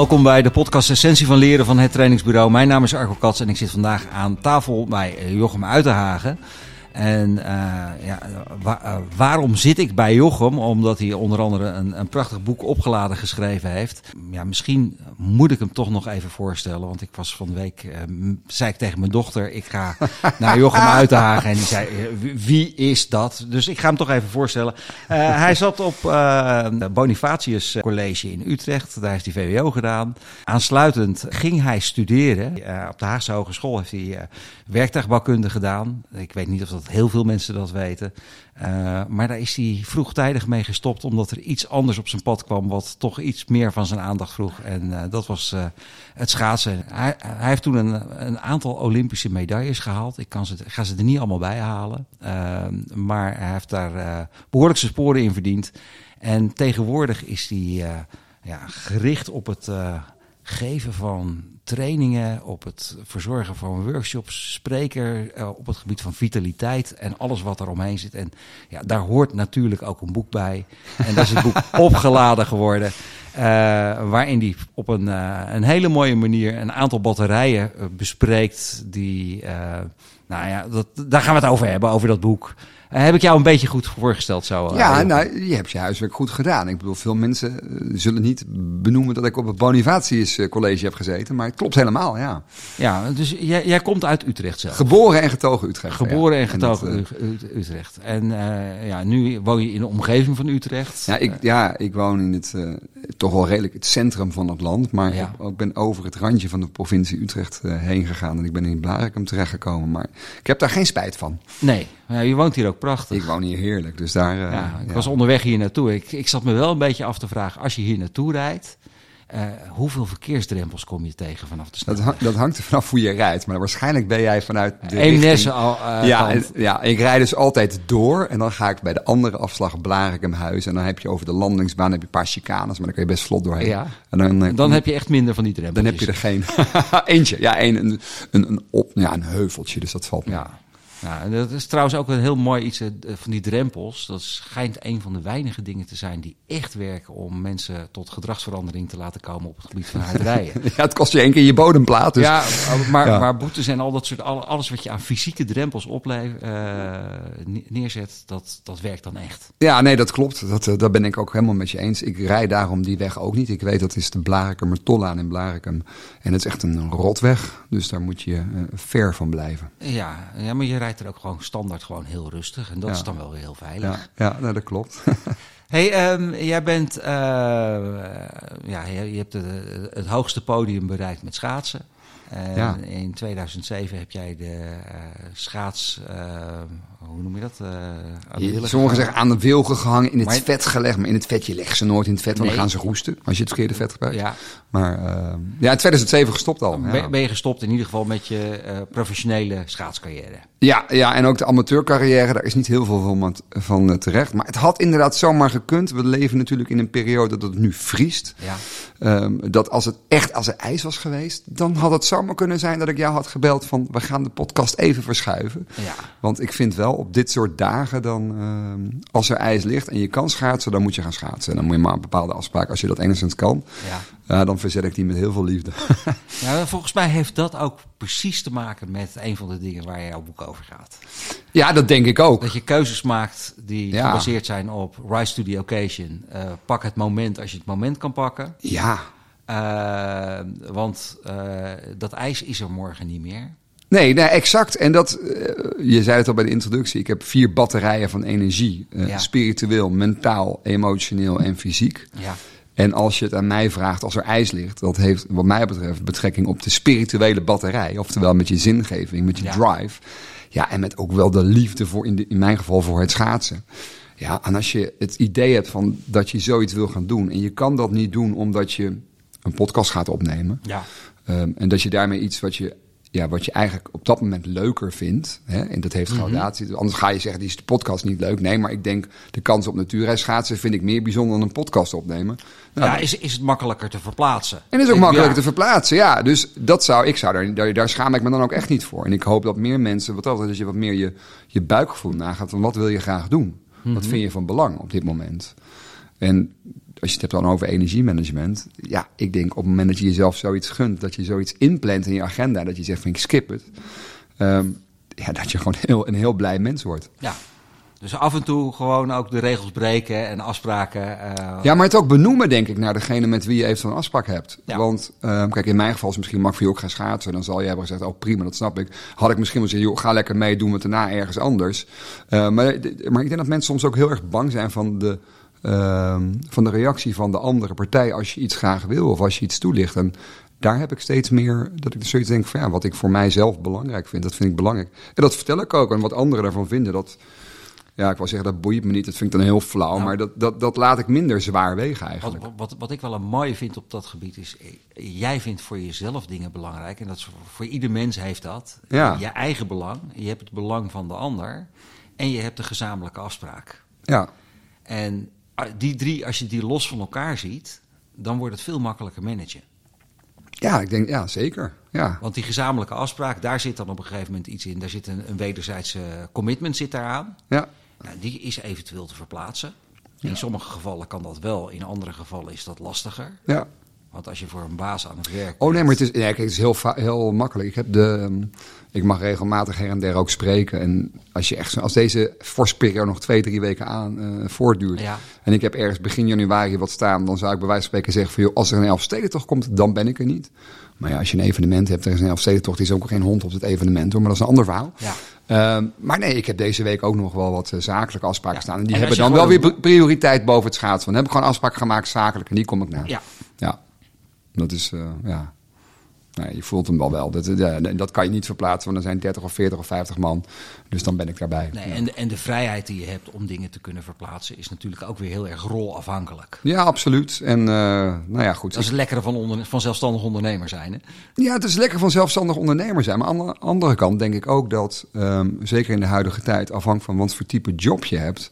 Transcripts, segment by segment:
Welkom bij de podcast Essentie van Leren van het Trainingsbureau. Mijn naam is Arco Kats en ik zit vandaag aan tafel bij Jochem Uitenhagen. En uh, ja, uh, waarom zit ik bij Jochem? Omdat hij onder andere een, een prachtig boek opgeladen geschreven heeft. Ja, misschien moet ik hem toch nog even voorstellen. Want ik was van de week, uh, zei ik tegen mijn dochter, ik ga naar Jochem Uitenhagen. En die zei, wie is dat? Dus ik ga hem toch even voorstellen. hij zat op Bonifatius College in Utrecht. Daar heeft hij VWO gedaan. Aansluitend ging hij studeren. op de Haagse Hogeschool heeft hij werktuigbouwkunde gedaan. Ik weet niet of dat heel veel mensen dat weten. Uh, maar daar is hij vroegtijdig mee gestopt, omdat er iets anders op zijn pad kwam, wat toch iets meer van zijn aandacht vroeg. En uh, dat was uh, het schaatsen. Hij, hij, heeft toen een, een, aantal Olympische medailles gehaald. Ik kan ze, ga ze er niet allemaal bij halen. maar hij heeft daar behoorlijk zijn sporen in verdiend. En tegenwoordig is hij ja, gericht op het geven van trainingen, op het verzorgen van workshops, spreker uh, op het gebied van vitaliteit en alles wat er omheen zit. En ja, daar hoort natuurlijk ook een boek bij. En daar is het boek opgeladen geworden. Uh, waarin die op een, uh, een hele mooie manier een aantal batterijen bespreekt. Die, nou ja, dat, daar gaan we het over hebben, over dat boek. Uh, heb ik jou een beetje goed voorgesteld zo? Ja, uh, nou, je hebt je huiswerk goed gedaan. Ik bedoel, veel mensen zullen niet benoemen dat ik op het Bonifatius College heb gezeten, maar het klopt helemaal, ja. Ja, dus jij, jij komt uit Utrecht zelf? Geboren en getogen Utrecht. Geboren ja. en getogen en dat, Utrecht. En ja, nu woon je in de omgeving van Utrecht. Ja, ik, ja, ik woon in het toch wel redelijk het centrum van het land, maar ja. ik, ik, ben over het randje van de provincie Utrecht heen gegaan en ik ben in Blarikum terechtgekomen. Maar ik heb daar geen spijt van. Nee, ja, je woont hier ook prachtig. Ik woon hier heerlijk, dus daar... Uh, ja, ik ja. was onderweg hier naartoe. Ik, ik zat me wel een beetje af te vragen, als je hier naartoe rijdt... Uh, hoeveel verkeersdrempels kom je tegen vanaf de snelweg? Dat, dat hangt er vanaf hoe je rijdt. Maar waarschijnlijk ben jij vanuit de Eemnes al uh, ja, ja, ik rijd dus altijd door. En dan ga ik bij de andere afslag Blarikum huis. En dan heb je over de landingsbaan heb je een paar chicanes. Maar dan kun je best vlot doorheen. Ja. En dan, uh, dan heb je echt minder van die drempels. Dan heb je er geen. Eentje. Ja, een, een, een, een, op, ja, een heuveltje. Dus dat valt me. Ja. Ja, en dat is trouwens ook een heel mooi iets van die drempels. Dat schijnt een van de weinige dingen te zijn die echt werken om mensen tot gedragsverandering te laten komen op het gebied van hard rijden. ja, het kost je één keer je bodemplaat. Dus. Ja, maar, ja. maar boetes en al dat soort, alles wat je aan fysieke drempels oplevert, uh, neerzet, dat, dat werkt dan echt. Ja, nee, dat klopt. Dat, uh, dat ben ik ook helemaal met je eens. Ik rij daarom die weg ook niet. Ik weet dat is de Blarikum Tollaan in Blarikum. En het is echt een rotweg. Dus daar moet je ver van blijven. Ja, ja maar je rijdt er ook gewoon standaard gewoon heel rustig. En dat ja. is dan wel weer heel veilig. Ja, ja nou, dat klopt. hey, um, jij bent, uh, ja, je, je hebt de, het hoogste podium bereikt met schaatsen. Uh, ja. In 2007 heb jij de uh, schaats, uh, hoe noem je dat? Je, sommigen zeggen aan de wilgen gehangen, in het maar, vet gelegd. Maar in het vet, je legt ze nooit in het vet, want nee. dan gaan ze roesten. Als je het verkeerde vet gebruikt. Ja. Maar ja, in 2007 gestopt al. Ben, ja. ben je gestopt in ieder geval met je professionele schaatscarrière? Ja, ja, en ook de amateurcarrière, daar is niet heel veel van, van terecht. Maar het had inderdaad zomaar gekund. We leven natuurlijk in een periode dat het nu vriest. Ja. Um, dat als het echt als er ijs was geweest, dan had het zomaar kunnen zijn dat ik jou had gebeld van we gaan de podcast even verschuiven. Ja. Want ik vind wel op dit soort dagen dan, uh, als er ijs ligt en je kan schaatsen, dan moet je gaan schaatsen. En dan moet je maar een bepaalde afspraak, als je dat enigszins kan, ja. uh, dan verzet ik die met heel veel liefde. ja, volgens mij heeft dat ook precies te maken met een van de dingen waar jouw boek over gaat. Ja, dat denk ik ook. Dat je keuzes maakt die ja. gebaseerd zijn op rise to the occasion. Uh, pak het moment als je het moment kan pakken. Ja. Uh, want dat ijs is er morgen niet meer. Nee, nee, exact. En dat, uh, je zei het al bij de introductie. Ik heb vier batterijen van energie. Ja. Spiritueel, mentaal, emotioneel en fysiek. Ja. En als je het aan mij vraagt, als er ijs ligt, dat heeft wat mij betreft betrekking op de spirituele batterij. Oftewel met je zingeving, met je ja. drive. Ja, en met ook wel de liefde voor, in, de, in mijn geval, voor het schaatsen. Ja, en als je het idee hebt van dat je zoiets wil gaan doen. En je kan dat niet doen omdat je een podcast gaat opnemen. Ja. Um, en dat je daarmee iets wat je, ja, wat je eigenlijk op dat moment leuker vindt. Hè, en dat heeft gradatie. Mm -hmm. Anders ga je zeggen, die is de podcast niet leuk. Nee, maar ik denk, de kans op natuurreis schaatsen vind ik meer bijzonder dan een podcast opnemen. Nou, ja, is, is het makkelijker te verplaatsen? En is ook makkelijker ja. te verplaatsen, ja. Dus dat zou, ik zou daar, daar, daar schaam ik me dan ook echt niet voor. En ik hoop dat meer mensen, wat altijd, dat je wat meer je, je buikgevoel nagaat van wat wil je graag doen? Mm -hmm. Wat vind je van belang op dit moment? En als je het hebt dan over energiemanagement. Ja, ik denk op het moment dat je jezelf zoiets gunt, dat je zoiets inplant in je agenda, dat je zegt van ik skip het. ehm, ja, dat je gewoon heel, een heel blij mens wordt. Ja. Dus af en toe gewoon ook de regels breken en afspraken. eh, Ja, maar het ook benoemen, denk ik, naar degene met wie je eventueel een afspraak hebt. Ja. Want, ehm, kijk, in mijn geval is misschien mag voor je ook gaan schaatsen. Dan zal je hebben gezegd, oh prima, dat snap ik. Had ik misschien wel gezegd, joh, ga lekker mee, doen we het daarna ergens anders. Eh, maar, maar ik denk dat mensen soms ook heel erg bang zijn van de, ehm, van de reactie van de andere partij als je iets graag wil of als je iets toelicht. En daar heb ik steeds meer dat ik zoiets denk van ja, wat ik voor mijzelf belangrijk vind, dat vind ik belangrijk. En dat vertel ik ook. En wat anderen daarvan vinden, dat, ja, ik wil zeggen, dat boeit me niet. Dat vind ik dan heel flauw. Nou. Maar dat, dat, dat laat ik minder zwaar wegen Wat, eigenlijk. wat, wat ik wel een mooie vind op dat gebied is, eh, jij vindt voor jezelf dingen belangrijk. En dat is voor, voor ieder mens heeft dat. Ja. Je eigen belang, je hebt het belang van de ander en je hebt de gezamenlijke afspraak. Ja, En die drie, als je die los van elkaar ziet, dan wordt het veel makkelijker managen. ja, ik denk, ja, zeker. Ja, Want die gezamenlijke afspraak, daar zit dan op een gegeven moment iets in. Daar zit een, een wederzijdse commitment zit daaraan. ja, Nou, die is eventueel te verplaatsen. In sommige gevallen kan dat wel, in andere gevallen is dat lastiger. ja. Want als je voor een baas aan het werk Oh nee, maar het is, nee, kijk, het is heel, heel makkelijk. Ik, heb de, ehm, ik mag regelmatig her en der ook spreken. En als, je echt, als deze vorstperiode nog twee, drie weken aan eh, voortduurt. Ja. En ik heb ergens begin januari wat staan. Dan zou ik bij wijze van spreken zeggen van... Joh, als er een Elfstedentocht komt, dan ben ik er niet. Maar ja, als je een evenement hebt, er is een Elfstedentocht... is ook geen hond op het evenement hoor. Maar dat is een ander verhaal. Ja. Ehm, maar nee, ik heb deze week ook nog wel wat eh, zakelijke afspraken Ja. staan. En die En hebben dan wel weer prioriteit boven het schaatsen. Dan heb ik gewoon afspraken gemaakt zakelijk en die kom ik na. Ja, Ja, dat is, eh, ja. Je voelt hem wel wel. Dat, ja, dat kan je niet verplaatsen, want er zijn 30 of 40 of 50 man. Dus dan ben ik daarbij. nee, ja. en, de, en de vrijheid die je hebt om dingen te kunnen verplaatsen is natuurlijk ook weer heel erg rolafhankelijk. ja, absoluut. En eh, nou ja, goed. Dat is het lekkere van, onder, van zelfstandig ondernemer zijn. Hè? Ja, het is lekker van zelfstandig ondernemer zijn. Maar aan de andere kant denk ik ook dat, ehm, zeker in de huidige tijd, afhankelijk van wat voor type job je hebt.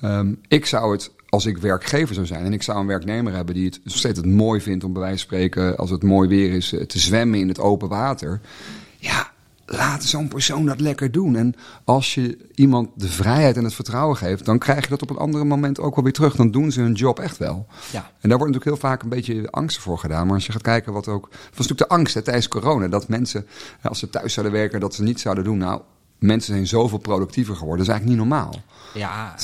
ehm, ik zou het, als ik werkgever zou zijn en ik zou een werknemer hebben die het nog steeds het mooi vindt om bij wijze van spreken, als het mooi weer is, eh, te zwemmen in het open water. Ja, laat zo'n persoon dat lekker doen. En als je iemand de vrijheid en het vertrouwen geeft, dan krijg je dat op een andere moment ook wel weer terug. Dan doen ze hun job echt wel. Ja. En daar wordt natuurlijk heel vaak een beetje angst voor gedaan. Maar als je gaat kijken wat ook. Het was natuurlijk de angst hè, tijdens corona. Dat mensen, eh, als ze thuis zouden werken, dat ze niet zouden doen. Nou, mensen zijn zoveel productiever geworden. Dat is eigenlijk niet normaal. Ja,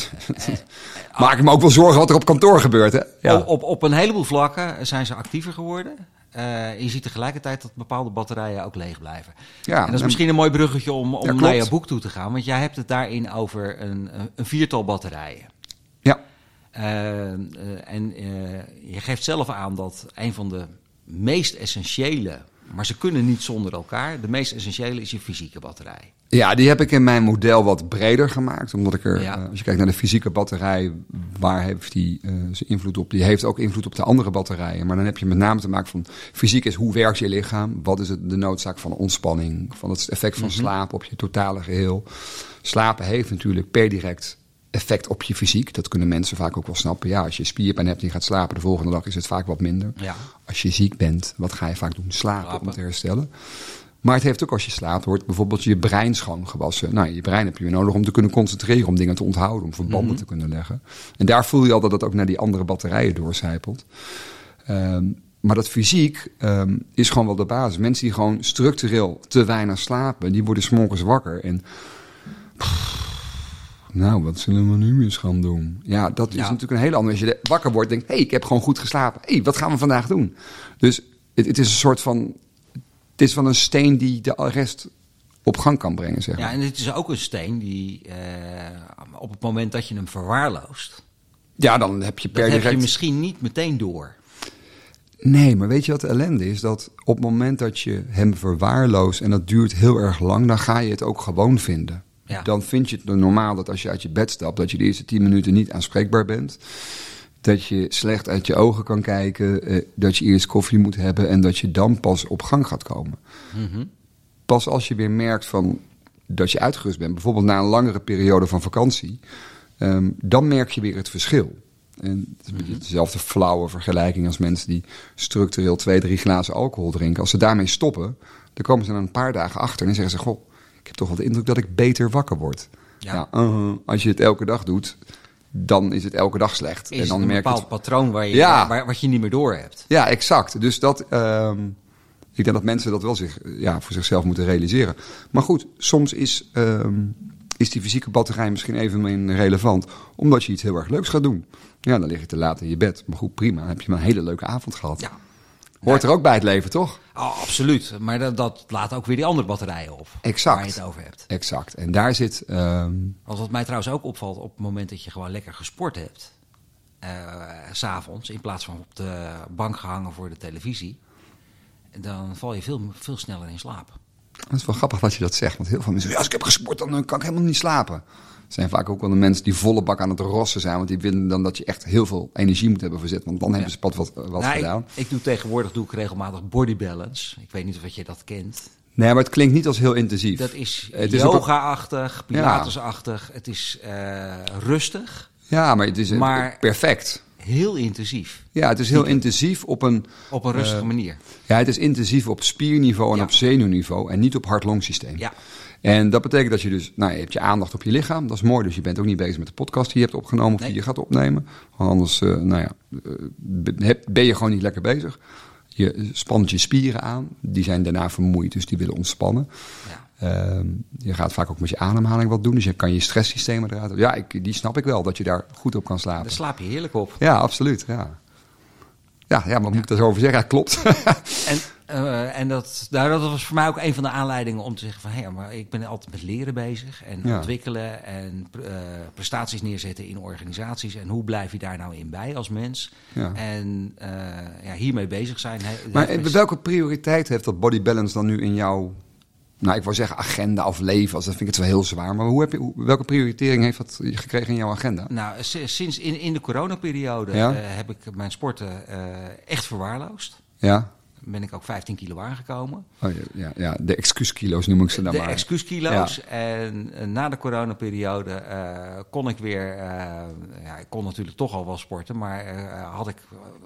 Maak ik me ook wel zorgen wat er op kantoor gebeurt. Hè? op, op, op een heleboel vlakken zijn ze actiever geworden. Eh, je ziet tegelijkertijd dat bepaalde batterijen ook leeg blijven. Ja, en dat is en- misschien een mooi bruggetje om, om Ja, naar je boek toe te gaan. Want jij hebt het daarin over een, een viertal batterijen. Ja. Eh, eh, en eh, je geeft zelf aan dat een van de meest essentiële, maar ze kunnen niet zonder elkaar, de meest essentiële is je fysieke batterij. Ja, die heb ik in mijn model wat breder gemaakt. Omdat ik er, Ja. eh, als je kijkt naar de fysieke batterij, waar heeft die eh, zijn invloed op? Die heeft ook invloed op de andere batterijen. Maar dan heb je met name te maken van fysiek is hoe werkt je lichaam? Wat is het, de noodzaak van ontspanning? Van het effect van slaap op je totale geheel? Slapen heeft natuurlijk per direct effect op je fysiek. Dat kunnen mensen vaak ook wel snappen. Ja, als je spierpijn hebt en je gaat slapen, de volgende dag is het vaak wat minder. Ja. Als je ziek bent, wat ga je vaak doen? Slapen, Slapen. om te herstellen. Maar het heeft ook als je slaapt, wordt bijvoorbeeld je brein schoongewassen. Nou, je brein heb je weer nodig om te kunnen concentreren, om dingen te onthouden, om verbanden te kunnen leggen. En daar voel je al dat het ook naar die andere batterijen doorcijpelt. Ehm, maar dat fysiek ehm, is gewoon wel de basis. Mensen die gewoon structureel te weinig slapen, die worden 's morgens wakker en... Nou, wat zullen we nu eens gaan doen? Ja, dat is Ja. natuurlijk een hele andere. Als je wakker wordt, denkt, hé, hey, ik heb gewoon goed geslapen. Hé, hey, wat gaan we vandaag doen? Dus het, het is een soort van, het is van een steen die de rest op gang kan brengen, zeg maar. Ja, en het is ook een steen die eh, op het moment dat je hem verwaarloost, Ja, dan heb je per dat heb direct... je misschien niet meteen door. Nee, maar weet je wat de ellende is? Dat op het moment dat je hem verwaarloost en dat duurt heel erg lang, dan ga je het ook gewoon vinden. Ja. Dan vind je het normaal dat als je uit je bed stapt, dat je de eerste tien minuten niet aanspreekbaar bent. Dat je slecht uit je ogen kan kijken, eh, dat je eerst koffie moet hebben en dat je dan pas op gang gaat komen. Mhm. Pas als je weer merkt van dat je uitgerust bent, bijvoorbeeld na een langere periode van vakantie, ehm, dan merk je weer het verschil. En het is beetje dezelfde flauwe vergelijking als mensen die structureel twee, drie glazen alcohol drinken. Als ze daarmee stoppen, dan komen ze na een paar dagen achter en zeggen ze: Goh, ik heb toch wel de indruk dat ik beter wakker word. Ja. Ja, uh-huh. als je het elke dag doet, dan is het elke dag slecht. Is en dan een merk je bepaald het- patroon waar je, Ja. waar, wat je niet meer door hebt. Ja, exact. Dus dat, ehm, ik denk dat mensen dat wel zich, ja, voor zichzelf moeten realiseren. Maar goed, soms is, ehm, is die fysieke batterij misschien even minder relevant, omdat je iets heel erg leuks gaat doen. Ja, dan lig je te laat in je bed. Maar goed, prima. Dan heb je maar een hele leuke avond gehad. Ja. Hoort er ook bij het leven, toch? Oh, absoluut. Maar dat, dat laat ook weer die andere batterijen op. Exact. Waar je het over hebt. Exact. En daar zit, Want wat mij trouwens ook opvalt op het moment dat je gewoon lekker gesport hebt. s s'avonds, in plaats van op de bank gehangen voor de televisie. Dan val je veel, veel sneller in slaap. Het is wel grappig dat je dat zegt. Want heel veel mensen zeggen, ja, als ik heb gesport, dan eh, kan ik helemaal niet slapen. Zijn vaak ook wel de mensen die volle bak aan het rossen zijn. Want die vinden dan dat je echt heel veel energie moet hebben verzet. Want dan hebben ze pas wat, wat Nou, ik, gedaan. ik doe tegenwoordig doe ik regelmatig body balance. Ik weet niet of je dat kent. Nee, maar het klinkt niet als heel intensief. Dat is Het is yoga-achtig, pilatesachtig. Het is eh, rustig, Ja, maar het is eh, Maar- perfect. heel intensief. Ja, het is heel intensief op een... Op een rustige manier. Ja, het is intensief op spierniveau en Ja. op zenuwniveau. En niet op hart-longsysteem. Ja. En dat betekent dat je dus... Nou, je hebt je aandacht op je lichaam. Dat is mooi. Dus je bent ook niet bezig met de podcast die je hebt opgenomen... of Nee. die je gaat opnemen. Want anders, eh, nou ja, eh, ben je gewoon niet lekker bezig. Je spant je spieren aan. Die zijn daarna vermoeid, dus die willen ontspannen. Ja. Ehm, je gaat vaak ook met je ademhaling wat doen. Dus je kan je stresssystemen eruit... Ja, ik, die snap ik wel. Dat je daar goed op kan slapen. Daar slaap je heerlijk op. Ja, absoluut. Ja, ja, ja maar moet ik zo over zeggen? Ja, klopt. En, eh, en dat, nou, dat was voor mij ook een van de aanleidingen om te zeggen van... hé, maar ik ben altijd met leren bezig en Ja. ontwikkelen en eh, prestaties neerzetten in organisaties. En hoe blijf je daar nou in bij als mens? Ja. En eh, ja, hiermee bezig zijn. hè, maar best- welke prioriteit heeft dat body balance dan nu in jouw, nou ik wou zeggen agenda of leven? Als dat vind ik het wel heel zwaar. Maar hoe heb je, welke prioritering heeft dat gekregen in jouw agenda? Nou, sinds in, in de coronaperiode Ja. eh, heb ik mijn sporten eh, echt verwaarloosd. Ja? Ben ik ook 15 kilo aangekomen. Oh, ja, ja, de excuuskilo's noem ik ze dan de maar. excuuskilo's. En eh, na de coronaperiode kon ik weer... ja, ik kon natuurlijk toch al wel sporten, maar had ik,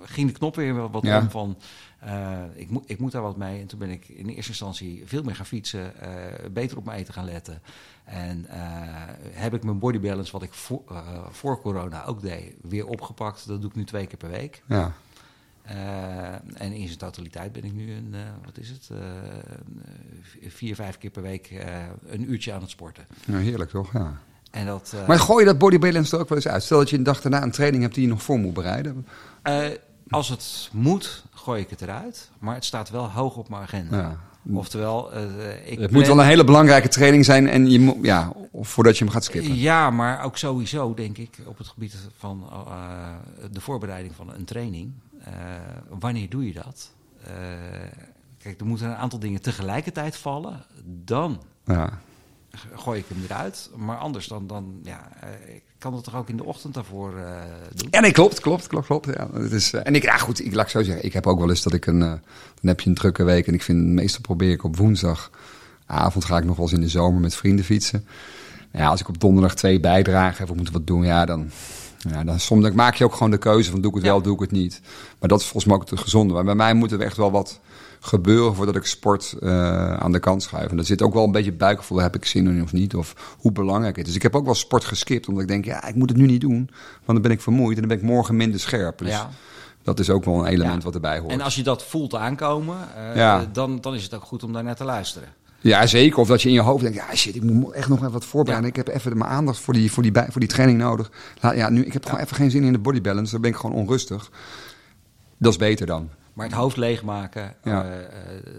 ging de knop weer wat Ja. om van... eh, ik, moet, ik moet daar wat mee. En toen ben ik in eerste instantie veel meer gaan fietsen. eh, beter op mijn eten gaan letten. En eh, heb ik mijn body balance, wat ik voor, voor corona ook deed, weer opgepakt. Dat doe ik nu twee keer per week. Ja. En in zijn totaliteit ben ik nu een, wat is het, vier, vijf keer per week een uurtje aan het sporten. heerlijk toch? Ja. En dat, Maar gooi je dat body balance er ook wel eens uit? Stel dat je een dag daarna een training hebt die je nog voor moet bereiden. Als het moet, gooi ik het eruit. Maar het staat wel hoog op mijn agenda. Ja. Oftewel, eh, ik Het moet wel een hele belangrijke training zijn en je moet, ja, voordat je hem gaat skippen. Ja, maar ook sowieso denk ik op het gebied van eh, de voorbereiding van een training. eh, wanneer doe je dat? Kijk, er moeten een aantal dingen tegelijkertijd vallen. Dan Ja. gooi ik hem eruit. Maar anders dan, dan ja, ik kan het toch ook in de ochtend daarvoor eh, doen. Ja, nee, klopt, klopt, klopt, klopt. Ja, het is, eh, en ik, ja, goed, ik laat ik zo zeggen. Ik heb ook wel eens dat ik een, eh, dan heb je een drukke week en ik vind, meestal probeer ik op woensdagavond ga ik nog wel eens in de zomer met vrienden fietsen. Ja, als ik op donderdag twee bijdragen heb of moet wat doen, ja, dan, ja, dan soms dan maak je ook gewoon de keuze van doe ik het Ja. wel, doe ik het niet. Maar dat is volgens mij ook te gezonde. Maar bij mij moet er echt wel wat gebeuren voordat ik sport eh, aan de kant schuif. En er zit ook wel een beetje buikgevoel, heb ik zin in of niet, of hoe belangrijk het is. Dus ik heb ook wel sport geskipt, omdat ik denk, ja, ik moet het nu niet doen, want dan ben ik vermoeid en dan ben ik morgen minder scherp. Dus Ja. dat is ook wel een element Ja. wat erbij hoort. En als je dat voelt aankomen, eh, Ja. dan, dan is het ook goed om daar naar te luisteren. Ja, zeker. Of dat je in je hoofd denkt, ja shit, ik moet echt nog even wat voorbereiden. Ja. Ik heb even mijn aandacht voor die, voor die, voor die training nodig. Laat, ja, nu, ik heb gewoon even geen zin in de body balance, dan ben ik gewoon onrustig. Dat is beter dan. Maar het hoofd leegmaken, Ja. eh, eh,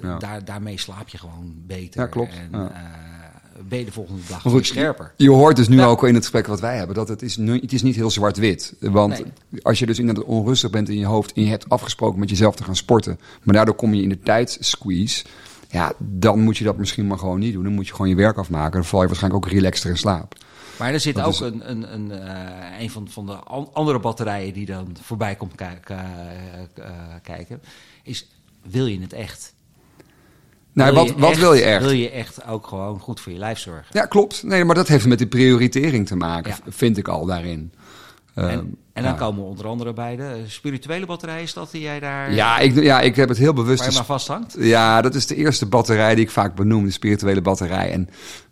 Ja. daar, daarmee slaap je gewoon beter. Ja, klopt. En eh, ben je de volgende dag Maar weer goed, scherper. Je hoort dus nu Ja. ook in het gesprek wat wij hebben, dat het is, nu, het is niet heel zwart-wit. Want als je dus inderdaad onrustig bent in je hoofd en je hebt afgesproken met jezelf te gaan sporten, maar daardoor kom je in de tijdssqueeze, ja, dan moet je dat misschien maar gewoon niet doen. Dan moet je gewoon je werk afmaken. Dan val je waarschijnlijk ook relaxter in slaap. Maar er zit Dat ook is- een, een, een, eh, een van, van de an- andere batterijen die dan voorbij komt ki- eh, kijken. Is, wil je het echt? Nou, Wil wat, wat wil je echt? Wil je echt ook gewoon goed voor je lijf zorgen? Ja, klopt. Nee, maar dat heeft met die prioritering te maken, Ja. vind ik al daarin. En, Ehm, en dan ja. komen we onder andere bij de spirituele batterij. Is dat die jij daar Ja, ik, ja, ik heb het heel bewust. waar je maar vasthangt? Ja, dat is de eerste batterij die ik vaak benoem, de spirituele batterij. En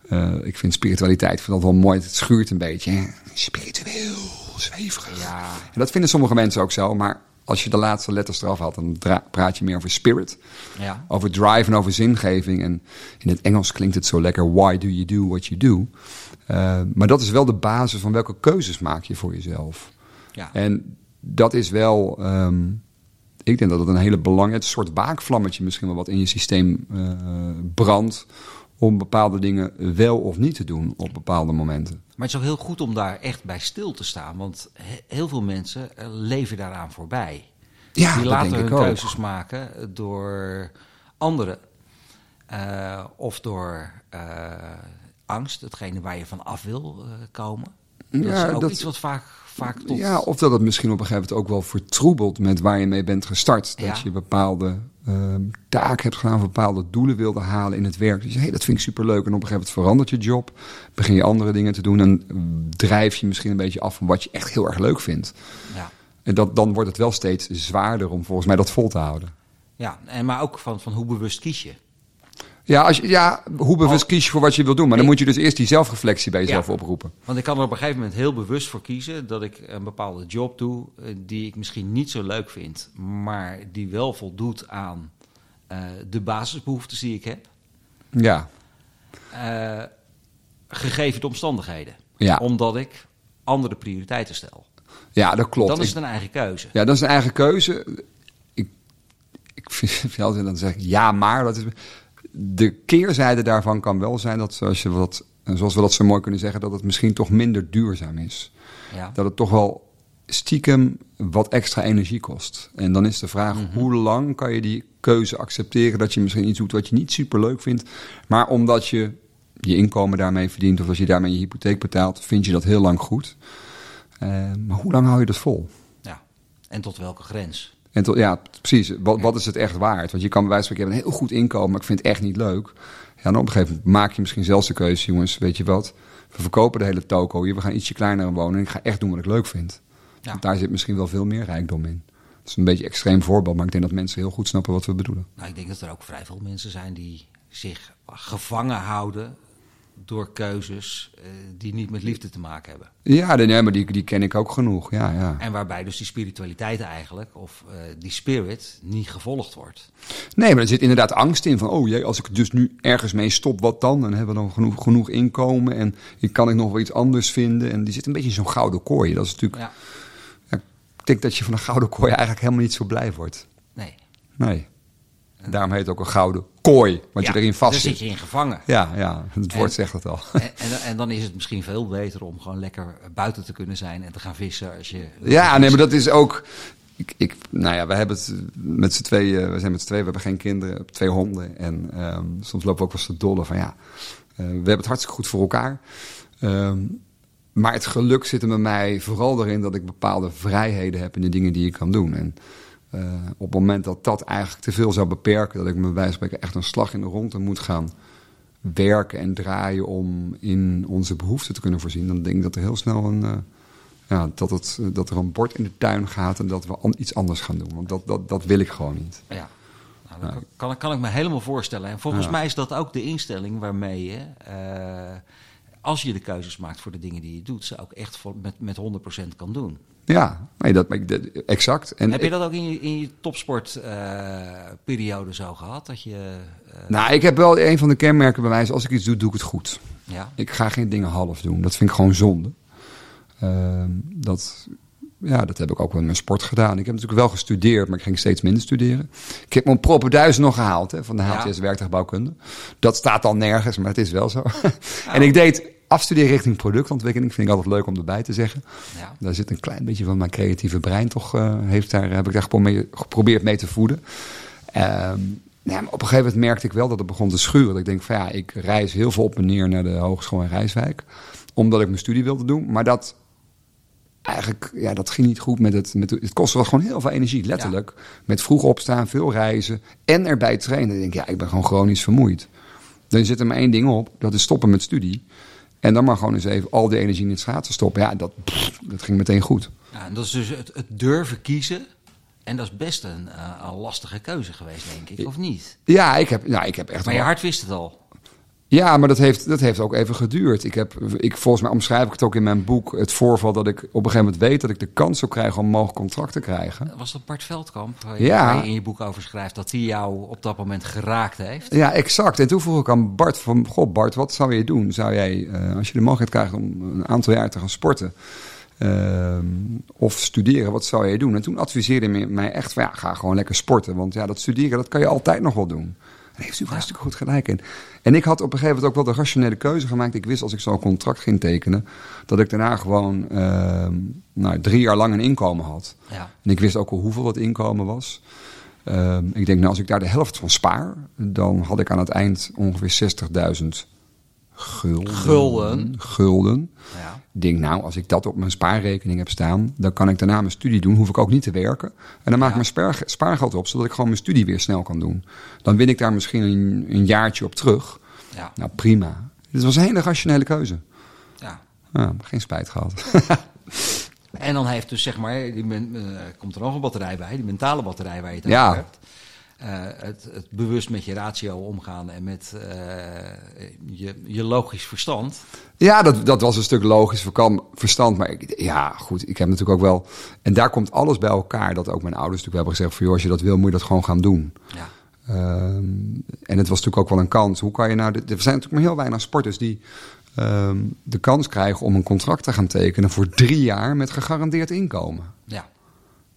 eh, ik vind spiritualiteit, vind dat wel mooi. Het schuurt een beetje. hè. Spiritueel. zweverig. Ja. En dat vinden sommige mensen ook zo, maar als je de laatste letters eraf had, dan praat je meer over spirit. Ja. Over drive en over zingeving. En in het Engels klinkt het zo lekker, why do you do what you do? Eh, maar dat is wel de basis van welke keuzes maak je voor jezelf. Ja. En dat is wel, ehm, ik denk dat het een hele belangrijke soort waakvlammetje misschien wel wat in je systeem eh, brandt. Om bepaalde dingen wel of niet te doen op bepaalde momenten. Maar het is ook heel goed om daar echt bij stil te staan. Want he- heel veel mensen eh, leven daaraan voorbij. Ja, Die laten hun ook. keuzes maken door anderen. eh, of door eh, angst, hetgene waar je van af wil komen. Dat Ja, is ook dat- iets wat vaak, vaak tot... Ja, of dat het misschien op een gegeven moment ook wel vertroebelt met waar je mee bent gestart. Dat Ja. je bepaalde ehm taak hebt gedaan, bepaalde doelen wilde halen in het werk. Dus je hey, dat vind ik superleuk. En op een gegeven moment verandert je job. Begin je andere dingen te doen. En mm, drijf je misschien een beetje af van wat je echt heel erg leuk vindt. Ja. En dat, dan wordt het wel steeds zwaarder om volgens mij dat vol te houden. Ja, en maar ook van, van hoe bewust kies je. Ja, als je, ja hoe bewust kies je voor wat je wil doen. Maar dan moet je dus eerst die zelfreflectie bij jezelf Ja. oproepen. Want ik kan er op een gegeven moment heel bewust voor kiezen dat ik een bepaalde job doe eh, die ik misschien niet zo leuk vind, maar die wel voldoet aan eh, de basisbehoeftes die ik heb, Ja, eh, gegeven de omstandigheden. Ja. Omdat ik andere prioriteiten stel. ja dat klopt. Dan is het een eigen keuze. Ja, dat is een eigen keuze. Ik, ik vind altijd dan zeg ik ja, maar dat is. De keerzijde daarvan kan wel zijn dat, zoals, je wat, zoals we dat zo mooi kunnen zeggen, dat het misschien toch minder duurzaam is. Ja. Dat het toch wel stiekem wat extra energie kost. En dan is de vraag, Mhm. hoe lang kan je die keuze accepteren dat je misschien iets doet wat je niet super leuk vindt, maar omdat je je inkomen daarmee verdient of als je daarmee je hypotheek betaalt, vind je dat heel lang goed. Eh, maar hoe lang hou je dat vol? ja. En tot welke grens? En tot, ja, precies. Wat, wat is het echt waard? Want je kan bij wijze van spreken, een heel goed inkomen, maar ik vind het echt niet leuk. Ja, dan op een gegeven moment maak je misschien zelfs de keuze, jongens, weet je wat? We verkopen de hele toko hier, we gaan ietsje kleiner wonen en ik ga echt doen wat ik leuk vind. Ja. Want daar zit misschien wel veel meer rijkdom in. Dat is een beetje een extreem voorbeeld, maar ik denk dat mensen heel goed snappen wat we bedoelen. Nou, ik denk dat er ook vrij veel mensen zijn die zich gevangen houden door keuzes eh, die niet met liefde te maken hebben. Ja, nee, maar die, die ken ik ook genoeg. Ja, ja. En waarbij dus die spiritualiteit eigenlijk, of eh, die spirit, niet gevolgd wordt. Nee, maar er zit inderdaad angst in van, oh jee, als ik dus nu ergens mee stop, wat dan? Dan hebben we dan genoeg, genoeg inkomen en ik kan ik nog wel iets anders vinden. En die zit een beetje in zo'n gouden kooi. Dat is natuurlijk, Ja, ja, ik denk dat je van een gouden kooi eigenlijk helemaal niet zo blij wordt. nee. Nee. En daarom heet het ook een gouden kooi, want Ja, je erin vast Daar zit zit. je in gevangen. Ja, ja, het woord En- zegt het al. En, en, en dan is het misschien veel beter om gewoon lekker buiten te kunnen zijn en te gaan vissen als je. Ja, nee, maar dat is ook. Ik, ik, nou ja, we hebben het met z'n tweeën. We zijn met z'n tweeën. We hebben geen kinderen, twee honden. En ehm, soms lopen we ook wel eens te dolle van ja. eh, we hebben het hartstikke goed voor elkaar. Ehm, maar het geluk zit er bij mij vooral erin dat ik bepaalde vrijheden heb in de dingen die ik kan doen. En eh, op het moment dat dat eigenlijk te veel zou beperken, dat ik me bij spreken echt een slag in de ronde moet gaan werken en draaien om in onze behoeften te kunnen voorzien, dan denk ik dat er heel snel een, eh, ja, dat, het, dat er een bord in de tuin gaat en dat we an- iets anders gaan doen. Want dat, dat, dat wil ik gewoon niet. Ja. Nou, dat kan, kan ik me helemaal voorstellen. En volgens Ja. mij is dat ook de instelling waarmee je, eh, als je de keuzes maakt voor de dingen die je doet, ze ook echt voor, met, met 100% kan doen. Ja, nee, dat, exact. En Heb je dat ook in je, in je topsportperiode zo gehad? Dat je, eh, Nou, ik heb wel een van de kenmerken bij mij is als ik iets doe, doe ik het goed. ja, Ik ga geen dingen half doen. Dat vind ik gewoon zonde. Ehm, dat, ja, dat heb ik ook wel in mijn sport gedaan. Ik heb natuurlijk wel gestudeerd, maar ik ging steeds minder studeren. Ik heb mijn propenduizen nog gehaald hè, van de Ja. HTS Werktuigbouwkunde. Dat staat dan nergens, maar het is wel zo. en ik deed afstuderen richting productontwikkeling. Vind ik altijd leuk om erbij te zeggen. ja. Daar zit een klein beetje van mijn creatieve brein toch, eh, heeft daar, heb ik daar geprobeerd, mee te voeden. Ehm, ja, maar op een gegeven moment merkte ik wel dat het begon te schuren. Dat ik denk van ja, ik reis heel veel op en neer naar de hogeschool in Rijswijk. Omdat ik mijn studie wilde doen. Maar dat, eigenlijk, ja, dat ging niet goed met het, met het, kostte wel gewoon heel veel energie, letterlijk. Met vroeg opstaan, veel reizen en erbij trainen. Ik denk, ja, ik ben gewoon chronisch vermoeid. Dan zit er maar één ding op, dat is stoppen met studie. En dan maar gewoon eens even al die energie in het schaatsen stoppen. Ja, dat, pff, dat ging meteen goed. Ja, en dat is dus het, het durven kiezen. En dat is best een, een lastige keuze geweest, denk ik, of niet? Ja, ik heb, ja, ik heb echt Maar je hart wist het al. Ja, maar dat heeft, dat heeft ook even geduurd. Ik heb, ik, volgens mij omschrijf ik het ook in mijn boek. Het voorval dat ik op een gegeven moment weet dat ik de kans zou krijgen om mogelijk contract te krijgen. Was dat Bart Veldkamp? Ja. Waar je in je boek over schrijft dat hij jou op dat moment geraakt heeft. Ja, exact. En toen vroeg ik aan Bart van, goh Bart, wat zou je doen? Zou jij, uh, als je de mogelijkheid krijgt om een aantal jaar te gaan sporten uh, of studeren, wat zou je doen? En toen adviseerde hij mij echt van, ja, ga gewoon lekker sporten. Want ja, dat studeren, dat kan je altijd nog wel doen. Daar heeft u hartstikke goed gelijk in. En ik had op een gegeven moment ook wel de rationele keuze gemaakt. Ik wist als ik zo'n contract ging tekenen, dat ik daarna gewoon uh, nou, drie jaar lang een inkomen had. Ja. En ik wist ook al hoeveel dat inkomen was. Uh, ik denk, nou, als ik daar de helft van spaar, dan had ik aan het eind ongeveer 60.000 gulden. Gulden. gulden. Ja. Denk, nou, als ik dat op mijn spaarrekening heb staan, dan kan ik daarna mijn studie doen. Hoef ik ook niet te werken. En dan maak ik Ja. mijn spaar, spaargeld op, zodat ik gewoon mijn studie weer snel kan doen. Dan win ik daar misschien een, een jaartje op terug. Ja. Nou, prima. Dit was een hele rationele keuze. ja. Ja, geen spijt gehad. En dan heeft dus zeg maar, die men, eh, komt er nog een batterij bij, die mentale batterij waar je het Ja. over hebt. Eh, het, het bewust met je ratio omgaan en met eh, je, je logisch verstand. Ja, dat, dat was een stuk logisch verstand. Maar ik, ja, goed, ik heb natuurlijk ook wel... En daar komt alles bij elkaar. Dat ook mijn ouders natuurlijk hebben gezegd... van joh, als je dat wil, moet je dat gewoon gaan doen. Ja. Ehm, en het was natuurlijk ook wel een kans. Hoe kan je nou... Er zijn natuurlijk maar heel weinig sporters die ehm, de kans krijgen... om een contract te gaan tekenen voor drie jaar... met gegarandeerd inkomen. Ja.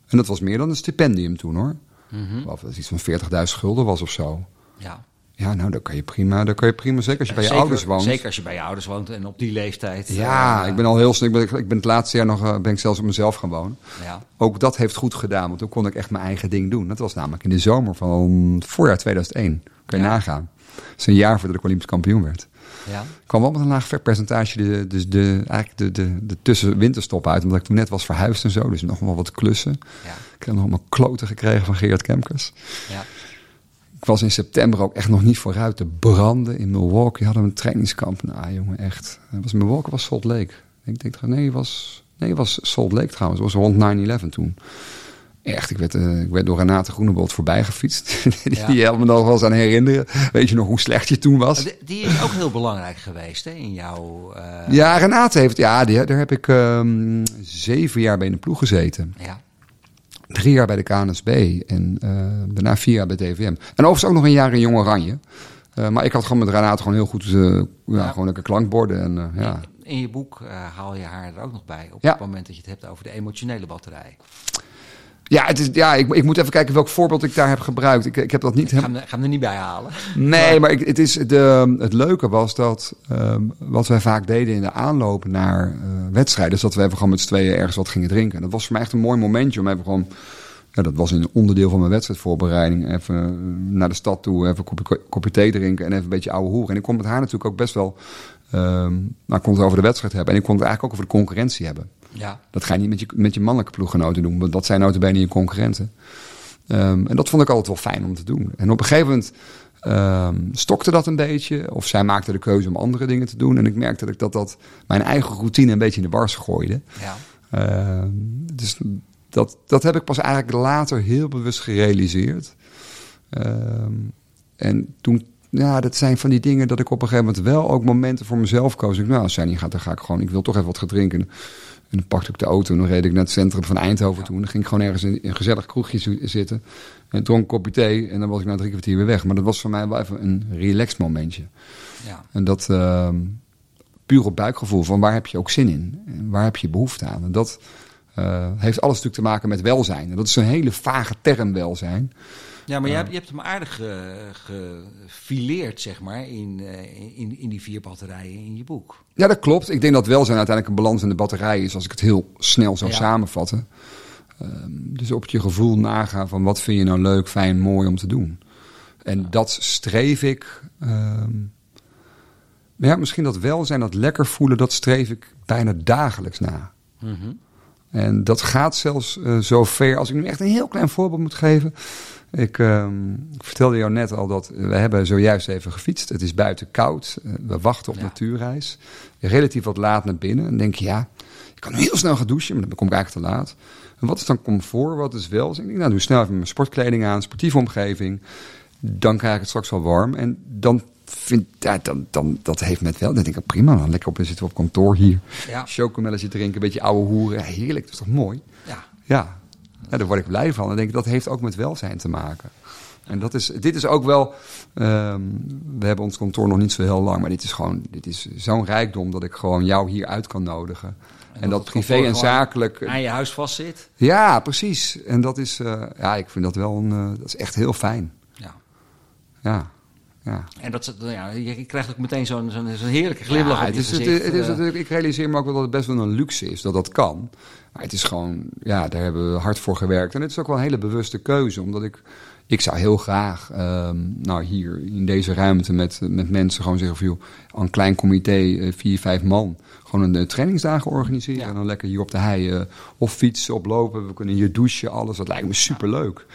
En dat was meer dan een stipendium toen, hoor. Mhm. Of dat iets van 40.000 gulden was of zo. ja. Ja, nou, dan kan je prima... Dan kan je prima zeker als je bij je zeker, ouders woont. Zeker als je bij je ouders woont en op die leeftijd. Ja, eh, ik ben al heel snel. Ik ben, ik ben het laatste jaar nog eh, ben ik zelfs op mezelf gaan wonen. Ja. Ook dat heeft goed gedaan, want toen kon ik echt mijn eigen ding doen. Dat was namelijk in de zomer van het voorjaar 2001. Kun je Ja. nagaan. Dat is een jaar voordat ik Olympisch kampioen werd. Ja. Ik kwam wel met een laag vetpercentage de, dus de, eigenlijk de, de, de tussenwinterstop uit. Omdat ik toen net was verhuisd en zo. Dus nog wel wat klussen. Ja. Ik heb nog allemaal kloten gekregen van Gerard Kemkers. Ja. Ik was in september ook echt nog niet vooruit te branden in Milwaukee. Hadden we een trainingskamp. Nou jongen, echt. Het was Milwaukee was Salt Lake. Ik denk, nee, het was, nee, het was Salt Lake trouwens. Het was rond 9-11 toen. Echt, ik werd, eh, ik werd door Renate Groenebold voorbij gefietst. die, Ja. die helpt me nog wel eens aan herinneren. Weet je nog hoe slecht je toen was? Die- is ook heel belangrijk geweest hè, in jouw... eh, Ja, Renate heeft, ja, die, daar heb ik ehm, zeven jaar bij in de ploeg gezeten. ja. Drie jaar bij de KNSB en eh, daarna vier jaar bij DVM. En overigens ook nog een jaar in Jong Oranje. Maar ik had gewoon met Renate gewoon heel goed, ja, Ja. gewoon lekker klankborden. En, ja. In je boek haal je haar er ook nog bij. Op Ja. het moment dat je het hebt over de emotionele batterij. Ja, het is, ja ik, ik moet even kijken welk voorbeeld ik daar heb gebruikt. Ik, ik heb dat niet Ik ga hem, er- ga hem er niet bij halen. Nee, maar ik, het, is de, het leuke was dat ehm, wat wij vaak deden in de aanloop naar eh, wedstrijden, is dat we even gewoon met z'n tweeën ergens wat gingen drinken. En dat was voor mij echt een mooi momentje om even gewoon, ja, dat was een onderdeel van mijn wedstrijdvoorbereiding, even eh, naar de stad toe, even een kopje, kopje thee drinken en even een beetje ouwe hoeren. En ik kon met haar natuurlijk ook best wel, ehm nou, ik kon het over de wedstrijd hebben en ik kon het eigenlijk ook over de concurrentie hebben. Ja. Dat ga je niet met je, met je mannelijke ploeggenoten doen, want dat zijn notabene je concurrenten. Ehm, en dat vond ik altijd wel fijn om te doen. En op een gegeven moment ehm, stokte dat een beetje. Of zij maakte de keuze om andere dingen te doen. En ik merkte dat ik dat, dat mijn eigen routine een beetje in de wars gooide. Ja. Ehm, dus dat, dat heb ik pas eigenlijk later heel bewust gerealiseerd. En toen, ja, dat zijn van die dingen dat ik op een gegeven moment wel ook momenten voor mezelf koos. Ik, nou, als zij niet gaat, dan ga ik gewoon, ik wil toch even wat gaan drinken. En dan pakte ik de auto en dan reed ik naar het centrum van Eindhoven toe. En dan ging ik gewoon ergens in een gezellig kroegje zitten. En dronk een kopje thee en dan was ik na drie kwartier weer weg. Maar dat was voor mij wel even een relaxed momentje. Ja. En dat ehm, puur op buikgevoel van waar heb je ook zin in? En waar heb je behoefte aan? En dat eh, heeft alles natuurlijk te maken met welzijn. En dat is een hele vage term welzijn. Ja, maar je, hebt, je hebt hem aardig eh, gefileerd, zeg maar, in, eh, in, in die vier batterijen in je boek. Ja, dat klopt. Ik denk dat welzijn uiteindelijk een balans in de batterij is, als ik het heel snel zou Ja. samenvatten. Ehm, dus op je gevoel nagaan van wat vind je nou leuk, fijn, mooi om te doen. En dat streef ik. ehm, ja, misschien dat welzijn, dat lekker voelen, dat streef ik bijna dagelijks na. Mhm. En dat gaat zelfs eh, zo ver, als ik nu echt een heel klein voorbeeld moet geven. Ik, ehm, ik vertelde jou net al dat we hebben zojuist even gefietst. Het is buiten koud. Eh, we wachten op Ja. natuurreis. Relatief wat laat naar binnen. En dan denk je, ja, ik kan heel snel gaan douchen, maar dan kom ik eigenlijk te laat. En wat is dan comfort? Wat is wel? Dus ik denk, nou, doe snel even mijn sportkleding aan, sportieve omgeving. Dan krijg ik het straks wel warm. En dan vind, ja, dan, dan, dat heeft met wel. Dan denk ik, prima, dan lekker op, zitten we op kantoor hier. Ja. Chocomelletje drinken, een beetje ouwe hoeren. Ja, heerlijk, dat is toch mooi? Ja. Ja. Ja, daar word ik blij van. En denk ik, dat heeft ook met welzijn te maken. En dat is, dit is ook wel. ehm, we hebben ons kantoor nog niet zo heel lang, maar dit is gewoon, dit is zo'n rijkdom dat ik gewoon jou hier uit kan nodigen. En, dat, privé en zakelijk. Aan je huis vastzit. Ja, precies. En dat is, eh, ja, ik vind dat wel een, eh, dat is echt heel fijn. Ja. Ja, ja. En dat, ze- ja, je krijgt ook meteen zo'n zo'n zo'n heerlijke glimlach Ja, op het je is, het, gezicht. het is eh. natuurlijk, ik realiseer me ook wel dat het best wel een luxe is dat dat kan. Maar het is gewoon, ja, daar hebben we hard voor gewerkt. En het is ook wel een hele bewuste keuze, omdat ik, ik zou heel graag, ehm, nou hier in deze ruimte met, met mensen gewoon zeggen van, joh, een klein comité, eh, vier, vijf man, gewoon een eh, trainingsdagen organiseren. Ja. En dan lekker hier op de hei eh, of fietsen, of lopen. We kunnen hier douchen, alles. Dat lijkt me superleuk.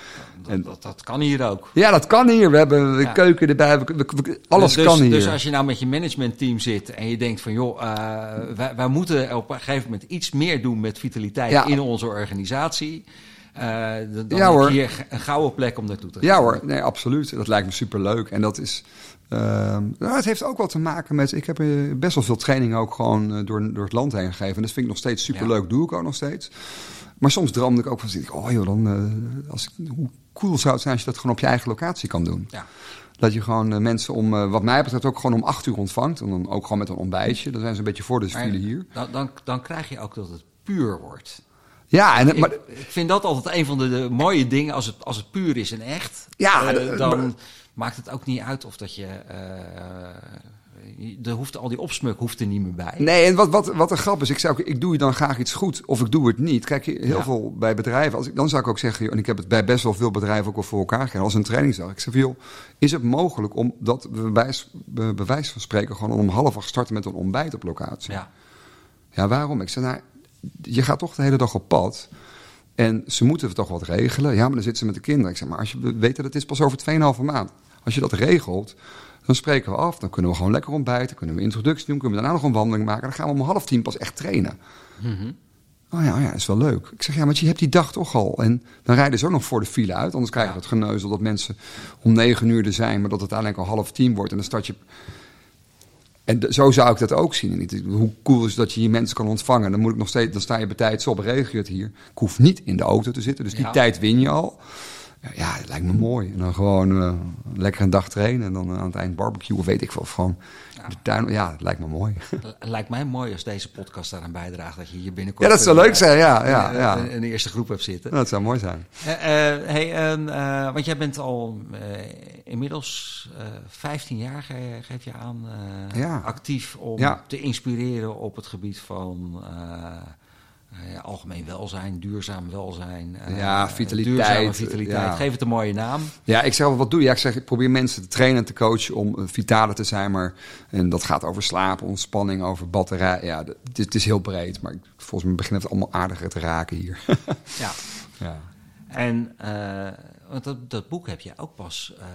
Dat, dat, dat kan hier ook. Ja, dat kan hier. We hebben Ja. keuken erbij. We, we- we- alles dus, kan hier. Dus als je nou met je managementteam zit en je denkt van joh, eh, wij, wij moeten op een gegeven moment iets meer doen met vitaliteit Ja. in onze organisatie. eh, dan Ja, heb je hier een gouden plek om naartoe te gaan. Ja hoor, nee, absoluut. Dat lijkt me superleuk. En dat is. ehm, nou, het heeft ook wel te maken met. Ik heb eh, best wel veel trainingen ook gewoon door, door het land heen gegeven. En dat vind ik nog steeds superleuk. Doe ik ook nog steeds. Maar soms droomde ik ook van. zit ik, Oh joh, dan. als ik, hoe cool zou het zijn als je dat gewoon op je eigen locatie kan doen? Ja. Dat je gewoon eh, mensen om, eh, wat mij betreft, ook gewoon om acht uur ontvangt. En dan ook gewoon met een ontbijtje. Dan zijn ze een beetje voor de file hier. Dan, dan, dan krijg je ook dat het puur wordt. Ja, en, maar, ik, ik vind dat altijd een van de, de mooie dingen als het, als het puur is en echt. Ja, eh, dan maar- maakt het ook niet uit of dat je. je- er hoeft, al die opsmuk hoeft er niet meer bij. Nee, en wat, wat, wat een grap is, ik zou ik doe dan graag iets goed of ik doe het niet. Kijk, heel Ja. veel bij bedrijven, als ik, dan zou ik ook zeggen, en ik heb het bij best wel veel bedrijven ook wel voor elkaar gekregen, als een trainingsdag. Ik zeg, joh, is het mogelijk om dat we bij, bij bewijs van spreken gewoon om half acht starten met een ontbijt op locatie? Ja. Ja, waarom? Ik zeg, nou, je gaat toch de hele dag op pad. En ze moeten toch wat regelen. Ja, maar dan zitten ze met de kinderen. Ik zeg, maar als je weet dat het is pas over 2,5 maand. Als je dat regelt, dan spreken we af. Dan kunnen we gewoon lekker ontbijten. Kunnen we introductie doen. Kunnen we daarna nog een wandeling maken. Dan gaan we om half tien pas echt trainen. Oh ja, oh ja, is wel leuk. Ik zeg, ja, want je hebt die dag toch al. En dan rijden ze ook nog voor de file uit. Anders krijgen we het geneuzel dat mensen om negen uur er zijn... maar dat het uiteindelijk al half tien wordt. En dan start je... En zo zou ik dat ook zien. Hoe cool is dat je hier mensen kan ontvangen. Dan, moet ik nog steeds, dan sta je bij tijd op, regel je het hier. Ik hoef niet in de auto te zitten, dus die Ja. tijd win je al. Ja, dat lijkt me mooi. En dan gewoon eh, lekker een dag trainen en dan aan het eind barbecue of weet ik veel. Of gewoon de tuin. Ja, dat lijkt me mooi. Lijkt mij mooi als deze podcast daaraan bijdraagt dat je hier binnenkort. Ja, dat zou leuk zijn. Ja, eh, ja, een- ja. Een, een eerste groep hebt zitten. Dat zou mooi zijn. Eh, eh, hey, en, eh, want jij bent al eh, inmiddels eh 15 jaar, ge- geef je aan, eh, Ja. actief om Ja. te inspireren op het gebied van eh, eh, algemeen welzijn, duurzaam welzijn. eh, Ja, vitaliteit, Duurzame vitaliteit. ja. Geef het een mooie naam. Ja, ik zeg wel, wat doe je? Ja, ik zeg, ik probeer mensen te trainen en te coachen om eh, vitaler te zijn. Maar, en dat gaat over slapen, ontspanning, over batterij. Ja, het, is- heel breed. Maar ik- volgens mij begint het allemaal aardiger te raken hier. Ja. ja. En eh, want dat, dat boek heb je ook pas eh,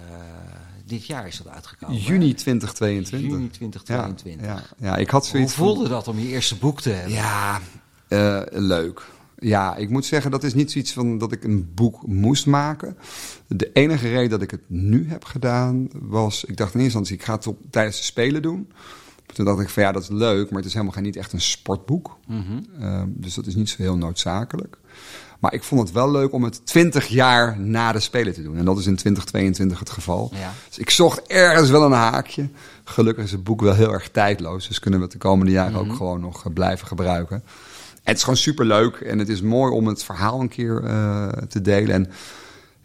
dit jaar is dat uitgekomen. Juni 2022. Juni 2022. Ja, ja, ja, ik had Hoe zoiets van- voelde dat om je eerste boek te hebben? Ja, eh, leuk. Ja, ik moet zeggen, dat is niet zoiets van dat ik een boek moest maken. De enige reden dat ik het nu heb gedaan was... Ik dacht in eerste instantie, ik ga het op, tijdens de Spelen doen. Toen dacht ik van ja, dat is leuk, maar het is helemaal geen, niet echt een sportboek. Mhm. Eh, dus dat is niet zo heel noodzakelijk. Maar ik vond het wel leuk om het 20 jaar na de Spelen te doen. En dat is in 2022 het geval. Ja. Dus ik zocht ergens wel een haakje. Gelukkig is het boek wel heel erg tijdloos. Dus kunnen we het de komende jaren ook gewoon nog eh, blijven gebruiken. Het is gewoon superleuk. En het is mooi om het verhaal een keer eh, te delen. En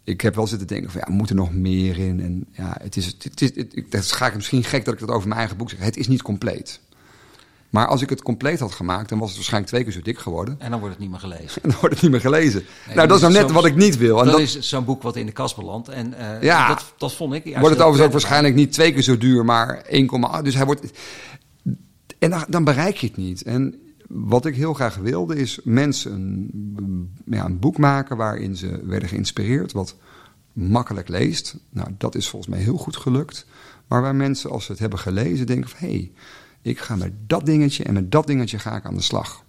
ik heb wel zitten denken van ja, moet er nog meer in? En ja, het is, het is, het, ik- dat ga ik misschien gek dat ik dat over mijn eigen boek zeg. Het is niet compleet. Maar als ik het compleet had gemaakt, dan was het waarschijnlijk twee keer zo dik geworden. En dan wordt het niet meer gelezen. En dan wordt het niet meer gelezen. Nee, nou, dat is nou net wat ik niet wil. En dat, dat, is zo'n boek wat in de kast belandt. En eh, Ja. dat, dat vond ik. wordt het overigens ook waarschijnlijk niet twee keer zo duur, maar 1,8. Dus hij wordt. En dan, dan bereik je het niet. En wat ik heel graag wilde, is mensen een, ja, een boek maken waarin ze werden geïnspireerd, wat makkelijk leest. Nou, dat is volgens mij heel goed gelukt. Maar waar mensen, als ze het hebben gelezen, denken van hé, hey, ik ga met dat dingetje en met dat dingetje ga ik aan de slag.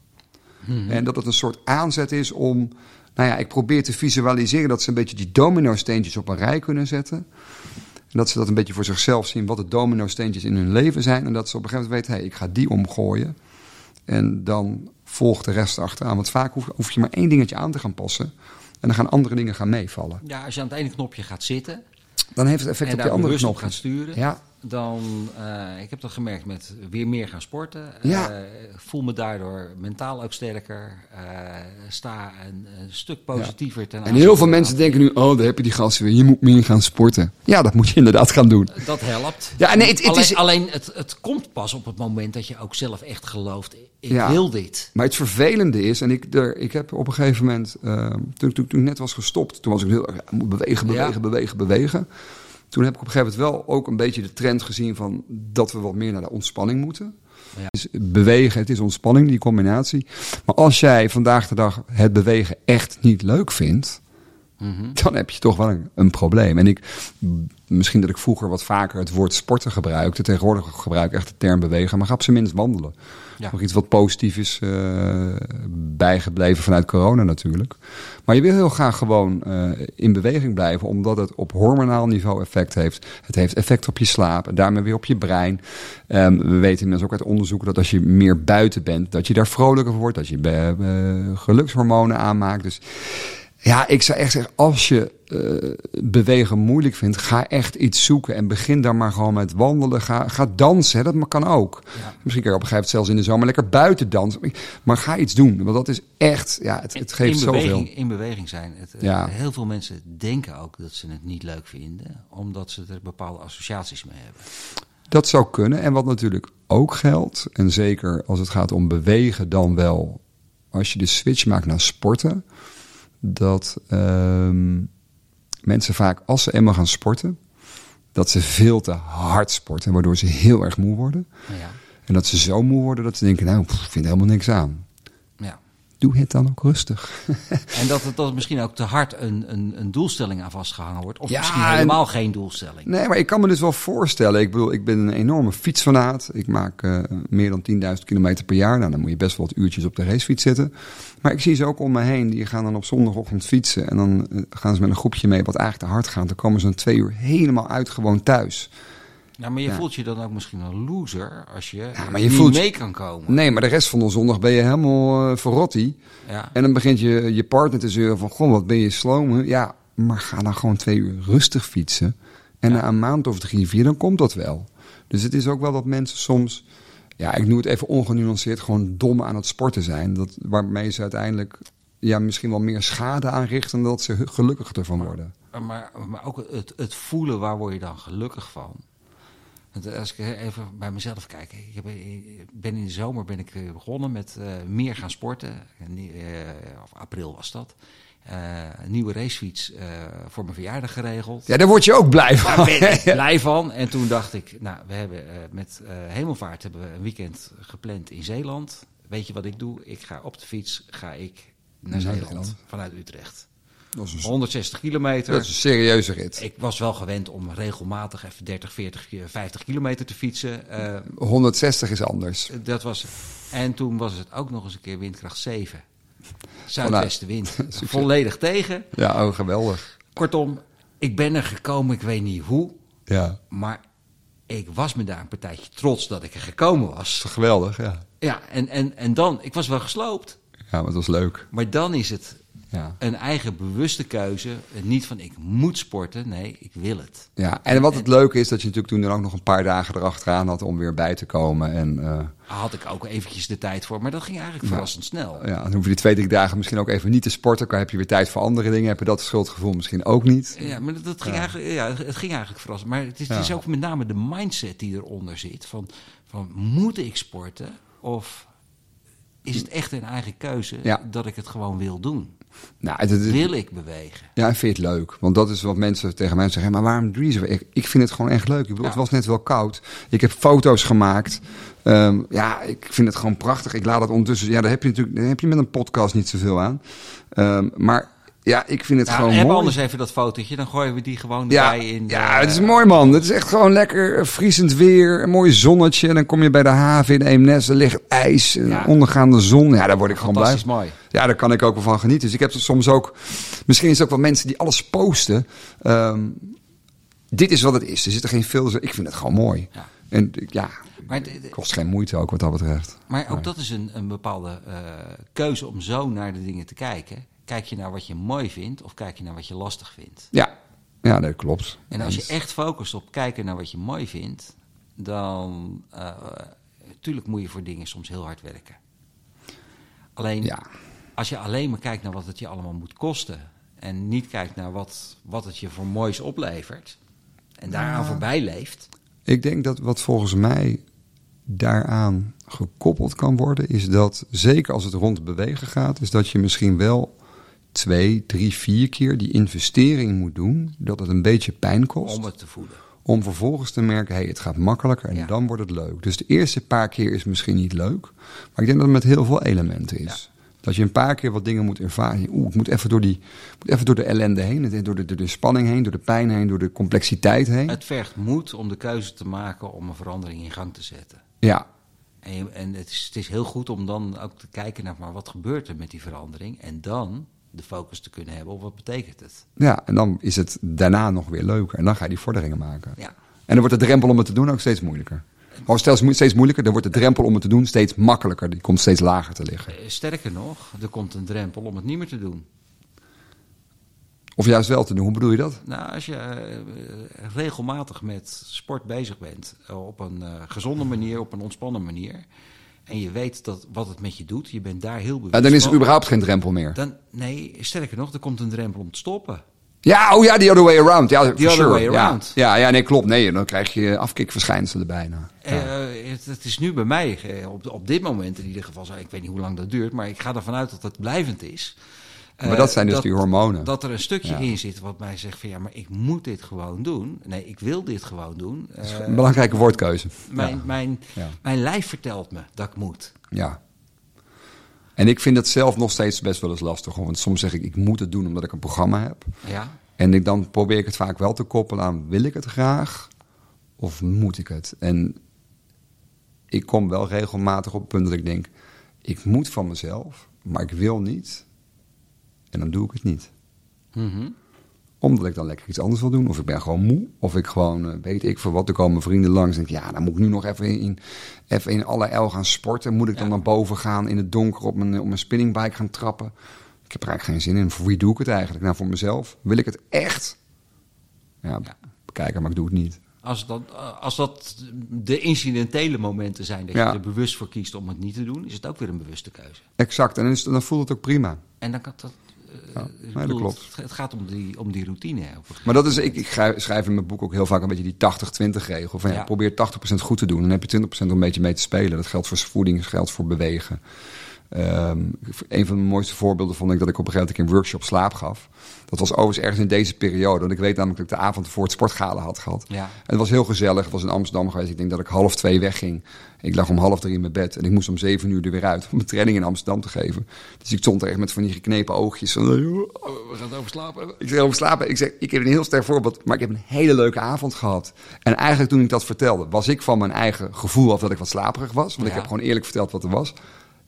En dat het een soort aanzet is om. Nou ja, ik probeer te visualiseren dat ze een beetje die domino-steentjes op een rij kunnen zetten. En dat ze dat een beetje voor zichzelf zien, wat de domino-steentjes in hun leven zijn. En dat ze op een gegeven moment weten, hé, hey, ik ga die omgooien. En dan volgt de rest achteraan. Want vaak hoef, hoef je maar één dingetje aan te gaan passen. En dan gaan andere dingen gaan meevallen. Ja, als je aan het ene knopje gaat zitten, dan heeft het effect op die andere knop. gaan sturen. Ja. Dan, uh, ik heb dat gemerkt met weer meer gaan sporten. Ja. Uh, voel me daardoor mentaal ook sterker. Uh, sta een, een, stuk positiever ja. ten En heel veel mensen denken nu, oh, daar heb je die gasten weer. Je moet meer gaan sporten. Ja, dat moet je inderdaad gaan doen. Dat helpt. Ja, nee, het, alleen, is... alleen het, het komt pas op het moment dat je ook zelf echt gelooft. Ik ja. wil dit. Maar het vervelende is, en ik, er, ik heb op een gegeven moment, toen, toen, toen ik net was gestopt, toen was ik heel, moet bewegen, bewegen, bewegen, bewegen. Toen heb ik op een gegeven moment wel ook een beetje de trend gezien van dat we wat meer naar de ontspanning moeten. Ja. Dus bewegen, het is ontspanning, die combinatie. Maar als jij vandaag de dag het bewegen echt niet leuk vindt, mm -hmm. dan heb je toch wel een, een, probleem. En ik, misschien dat ik vroeger wat vaker het woord sporten gebruikte. Tegenwoordig gebruik ik echt de term bewegen, maar ga op zijn minst wandelen. Ja. Nog iets wat positief is uh, bijgebleven vanuit corona natuurlijk. Maar je wil heel graag gewoon uh, in beweging blijven, omdat het op hormonaal niveau effect heeft. Het heeft effect op je slaap en daarmee weer op je brein. Um, we weten inmiddels ook uit onderzoeken dat als je meer buiten bent, dat je daar vrolijker wordt, dat je uh, gelukshormonen aanmaakt. Dus ja, ik zou echt zeggen, als je uh, bewegen moeilijk vindt, ga echt iets zoeken en begin dan maar gewoon met wandelen. Ga, ga dansen, hè, dat kan ook. Ja. Misschien kun je op een gegeven moment zelfs in de zomer lekker buiten dansen. Maar ga iets doen, want dat is echt, ja, het, het geeft in zoveel. Beweging, in beweging zijn. Het, ja. Heel veel mensen denken ook dat ze het niet leuk vinden, omdat ze er bepaalde associaties mee hebben. Dat zou kunnen. En wat natuurlijk ook geldt, en zeker als het gaat om bewegen, dan wel als je de switch maakt naar sporten dat um, mensen vaak, als ze eenmaal gaan sporten, dat ze veel te hard sporten, waardoor ze heel erg moe worden. Ja. En dat ze zo moe worden dat ze denken, nou, ik vind helemaal niks aan. Doe het dan ook rustig. en dat het dat misschien ook te hard een, een, een doelstelling aan vastgehangen wordt. Of ja, misschien helemaal en, geen doelstelling. Nee, maar ik kan me dus wel voorstellen. Ik bedoel, ik ben een enorme fietsfanaat. Ik maak uh, meer dan 10.000 kilometer per jaar. Nou, dan moet je best wel wat uurtjes op de racefiets zitten. Maar ik zie ze ook om me heen. Die gaan dan op zondagochtend fietsen. En dan uh, gaan ze met een groepje mee wat eigenlijk te hard gaat. Dan komen ze een twee uur helemaal uit gewoon thuis. Ja, maar je ja. voelt je dan ook misschien een loser als je, ja, maar je niet voelt, mee kan komen. Nee, maar de rest van de zondag ben je helemaal uh, verrotti. Ja. En dan begint je, je partner te zeuren van... Goh, wat ben je sloom. Ja, maar ga dan gewoon twee uur rustig fietsen. En na een maand of drie, vier, dan komt dat wel. Dus het is ook wel dat mensen soms... Ja, ik noem het even ongenuanceerd... gewoon dom aan het sporten zijn. Dat, waarmee ze uiteindelijk ja, misschien wel meer schade aanrichten... dan dat ze gelukkig ervan worden. Maar, maar, maar ook het, het voelen, waar word je dan gelukkig van? Als ik even bij mezelf kijk. Ik heb, ben in de zomer ben ik begonnen met uh, meer gaan sporten. Of april was dat. Uh, een nieuwe racefiets voor mijn verjaardag geregeld. Ja, daar word je ook blij van. Daar ben ik blij van. En toen dacht ik, nou, we hebben met Hemelvaart hebben we een weekend gepland in Zeeland. Weet je wat ik doe? Ik ga op de fiets, ga ik naar Zeeland vanuit Utrecht. Dat is een, 160 kilometer. Dat is een serieuze rit. Ik was wel gewend om regelmatig even 30, 40, 50 kilometer te fietsen. Uh, 160 is anders. Dat was. En toen was het ook nog eens een keer windkracht 7. Zuidwestenwind. Volledig tegen. Ja, oh, geweldig. Kortom, ik ben er gekomen, ik weet niet hoe. Ja. Maar ik was me daar een partijtje trots dat ik er gekomen was. Geweldig, ja. Ja, en, en, en dan, ik was wel gesloopt. Ja, maar het was leuk. Maar dan is het ja. Een eigen bewuste keuze. Niet van ik moet sporten. Nee, ik wil het. Ja, en wat het leuke is dat je natuurlijk toen er ook nog een paar dagen erachteraan had om weer bij te komen. En, uh, had ik ook eventjes de tijd voor. Maar dat ging eigenlijk verrassend snel. Ja, dan hoef je die twee, drie dagen misschien ook even niet te sporten. Dan heb je weer tijd voor andere dingen. Heb je dat schuldgevoel misschien ook niet. Ja, maar dat, ging, ja. Eigenlijk, ja, het ging eigenlijk verrassend. Maar het is, het is ook met name de mindset die eronder zit. Van, van moet ik sporten? Of is het echt een eigen keuze dat ik het gewoon wil doen? Nou, het, het, wil ik bewegen? Ja, ik vind het leuk. Want dat is wat mensen tegen mij zeggen. Maar waarom zo? Ik, ik vind het gewoon echt leuk. Ik bedoel, ja. Het was net wel koud. Ik heb foto's gemaakt. Um, ja, ik vind het gewoon prachtig. Ik laat het ondertussen... Ja, daar heb je natuurlijk daar heb je met een podcast niet zoveel aan. Um, maar ja, ik vind het ja, gewoon mooi. anders even dat fotootje, dan gooien we die gewoon ja, erbij in. De, ja, het is mooi man. Het is echt gewoon lekker vriezend weer, een mooi zonnetje. En dan kom je bij de haven in Eemnes, er ligt ijs, ja. ondergaande zon. Ja, daar word ik gewoon blij. mooi. Ja, daar kan ik ook wel van genieten. Dus ik heb soms ook, misschien is het ook wel mensen die alles posten. Um, dit is wat het is. Er zitten geen filter. Ik vind het gewoon mooi. Ja. En ja, Maar, het- het- kost geen moeite ook wat dat betreft. maar ook dat is een, een bepaalde eh, keuze om zo naar de dingen te kijken. Kijk je naar wat je mooi vindt of kijk je naar wat je lastig vindt? Ja, ja dat klopt. En als je echt focust op kijken naar wat je mooi vindt, dan. natuurlijk moet je voor dingen soms heel hard werken. Alleen Ja. als je alleen maar kijkt naar wat het je allemaal moet kosten. en niet kijkt naar wat, wat het je voor moois oplevert. en daaraan voorbij leeft. Ik denk dat wat volgens mij daaraan gekoppeld kan worden, is dat zeker als het rond bewegen gaat, is dat je misschien wel twee, drie, vier keer die investering moet doen, dat het een beetje pijn kost. om het te voelen. Om vervolgens te merken, hey, het gaat makkelijker en Ja. dan wordt het leuk. Dus de eerste paar keer is misschien niet leuk. Maar ik denk dat het met heel veel elementen is. Dat je een paar keer wat dingen moet ervaren. Oeh, ik moet even door, die, moet even door de ellende heen. Door de, door de spanning heen, door de pijn heen, door de complexiteit heen. Het vergt moed om de keuze te maken om een verandering in gang te zetten. Ja, en het, is, het is heel goed om dan ook te kijken naar maar wat gebeurt er met die verandering. En dan de focus te kunnen hebben op wat betekent het. ja, en dan is het daarna nog weer leuker. En dan ga je die vorderingen maken. Ja. En dan wordt de drempel om het te doen ook steeds moeilijker. Of steeds, steeds moeilijker, dan wordt de drempel om het te doen steeds makkelijker. Die komt steeds lager te liggen. Eh, Sterker nog, er komt een drempel om het niet meer te doen. Of juist wel te doen, hoe bedoel je dat? Nou, als je eh, regelmatig met sport bezig bent, eh, op een gezonde manier, op een ontspannen manier, en je weet dat, wat het met je doet, je bent daar heel bewust Ja, dan is er überhaupt geen drempel meer. Dan, nee, sterker nog, er komt een drempel om te stoppen. Ja, oh ja, the other way around. Ja, for other sure. way around. Ja, ja, nee, klopt. Nee, dan krijg je afkikverschijnselen bijna. Ja. Eh, het, het is nu bij mij, eh, op, op dit moment in ieder geval, ik weet niet hoe lang dat duurt, maar ik ga ervan uit dat het blijvend is. Maar Eh, dat zijn dus die hormonen. Dat er een stukje Ja. in zit wat mij zegt van ja, maar ik moet dit gewoon doen. Nee, ik wil dit gewoon doen. Dat is Eh, een belangrijke woordkeuze. mijn, Ja. mijn, Ja. mijn lijf vertelt me dat ik moet. ja. En ik vind het zelf nog steeds best wel eens lastig. Want soms zeg ik, ik moet het doen omdat ik een programma heb. Ja, En ik, dan probeer ik het vaak wel te koppelen aan, wil ik het graag? Of moet ik het? En ik kom wel regelmatig op het punt dat ik denk, ik moet van mezelf, maar ik wil niet. En dan doe ik het niet. Mhm. Omdat ik dan lekker iets anders wil doen. Of ik ben gewoon moe. Of ik gewoon, eh, weet ik veel wat, er komen vrienden langs. En denk ik, ja, dan moet ik nu nog even in, even in alle el gaan sporten. Moet ik dan Ja. naar boven gaan in het donker op mijn, op mijn spinningbike gaan trappen? Ik heb er eigenlijk geen zin in. Voor wie doe ik het eigenlijk? Nou, voor mezelf. Wil ik het echt? Ja, Ja. bekijken, maar ik doe het niet. Als, dat, als dat de incidentele momenten zijn dat Ja. je er bewust voor kiest om het niet te doen, is het ook weer een bewuste keuze. Exact. En dan, is, dan voelt het ook prima. En dan kan dat. Eh, Ja, nee, dat klopt. Het, het gaat om die, om die routine. Maar dat is, ik, ik schrijf, schrijf in mijn boek ook heel vaak een beetje die 80-20 regel. Van ja, Ja. probeer 80% goed te doen. Dan heb je 20% om een beetje mee te spelen. Dat geldt voor voeding, dat geldt voor bewegen. Ehm, een van de mooiste voorbeelden vond ik dat ik op een gegeven moment een workshop slaap gaf. Dat was overigens ergens in deze periode. Want ik weet namelijk dat ik de avond voor het sportgalen had gehad. Ja. En het was heel gezellig. Het was in Amsterdam geweest. Ik denk dat ik half twee wegging. Ik lag om half drie in mijn bed. En ik moest om zeven uur er weer uit om een training in Amsterdam te geven. Dus ik stond er echt met van die geknepen oogjes. Van, We gaan het over slapen. ik zeg over slapen. Ik zeg, ik heb een heel sterk voorbeeld, maar ik heb een hele leuke avond gehad. En eigenlijk toen ik dat vertelde, was ik van mijn eigen gevoel af dat ik wat slaperig was. Want ik heb gewoon eerlijk verteld wat er was.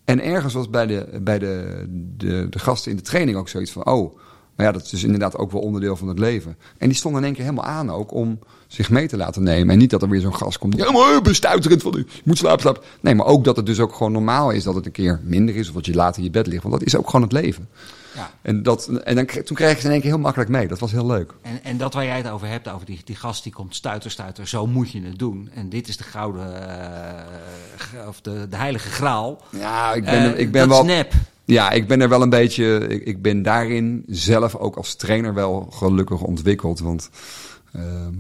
En ergens was bij de, bij de, de, de gasten in de training ook zoiets van, oh, maar ja, dat is dus inderdaad ook wel onderdeel van het leven. En die stonden in één keer helemaal aan ook om zich mee te laten nemen. En niet dat er weer zo'n gast komt die helemaal bestuiterend van, je moet slapen, slapen. Nee, maar ook dat het dus ook gewoon normaal is dat het een keer minder is of dat je later in je bed ligt. Want dat is ook gewoon het leven. Ja. En, dat, en dan, toen kreeg ik ze in één keer heel makkelijk mee. Dat was heel leuk. En, en dat waar jij het over hebt, over die, die gast die komt stuiter, stuiter, zo moet je het doen. En dit is de gouden, eh, of de, de heilige graal. Ja, ik ben, Eh, ik ben wel. is nep. Ja, ik ben er wel een beetje. Ik, ik ben daarin zelf ook als trainer wel gelukkig ontwikkeld. Want ehm,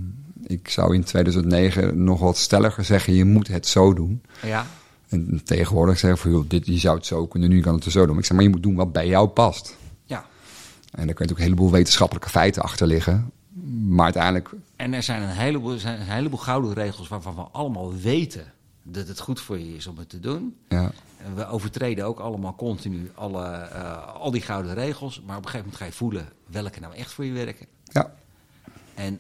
ik zou in 2009 nog wat stelliger zeggen: je moet het zo doen. Ja, En tegenwoordig zeggen van, joh, dit, je zou het zo kunnen, nu kan het er zo doen. Ik zeg, maar je moet doen wat bij jou past. ja. En daar kun je natuurlijk een heleboel wetenschappelijke feiten achter liggen. Maar uiteindelijk, En er zijn een heleboel, er zijn een heleboel gouden regels waarvan we allemaal weten dat het goed voor je is om het te doen. ja, En we overtreden ook allemaal continu alle, eh, al die gouden regels. Maar op een gegeven moment ga je voelen welke nou echt voor je werken. ja, En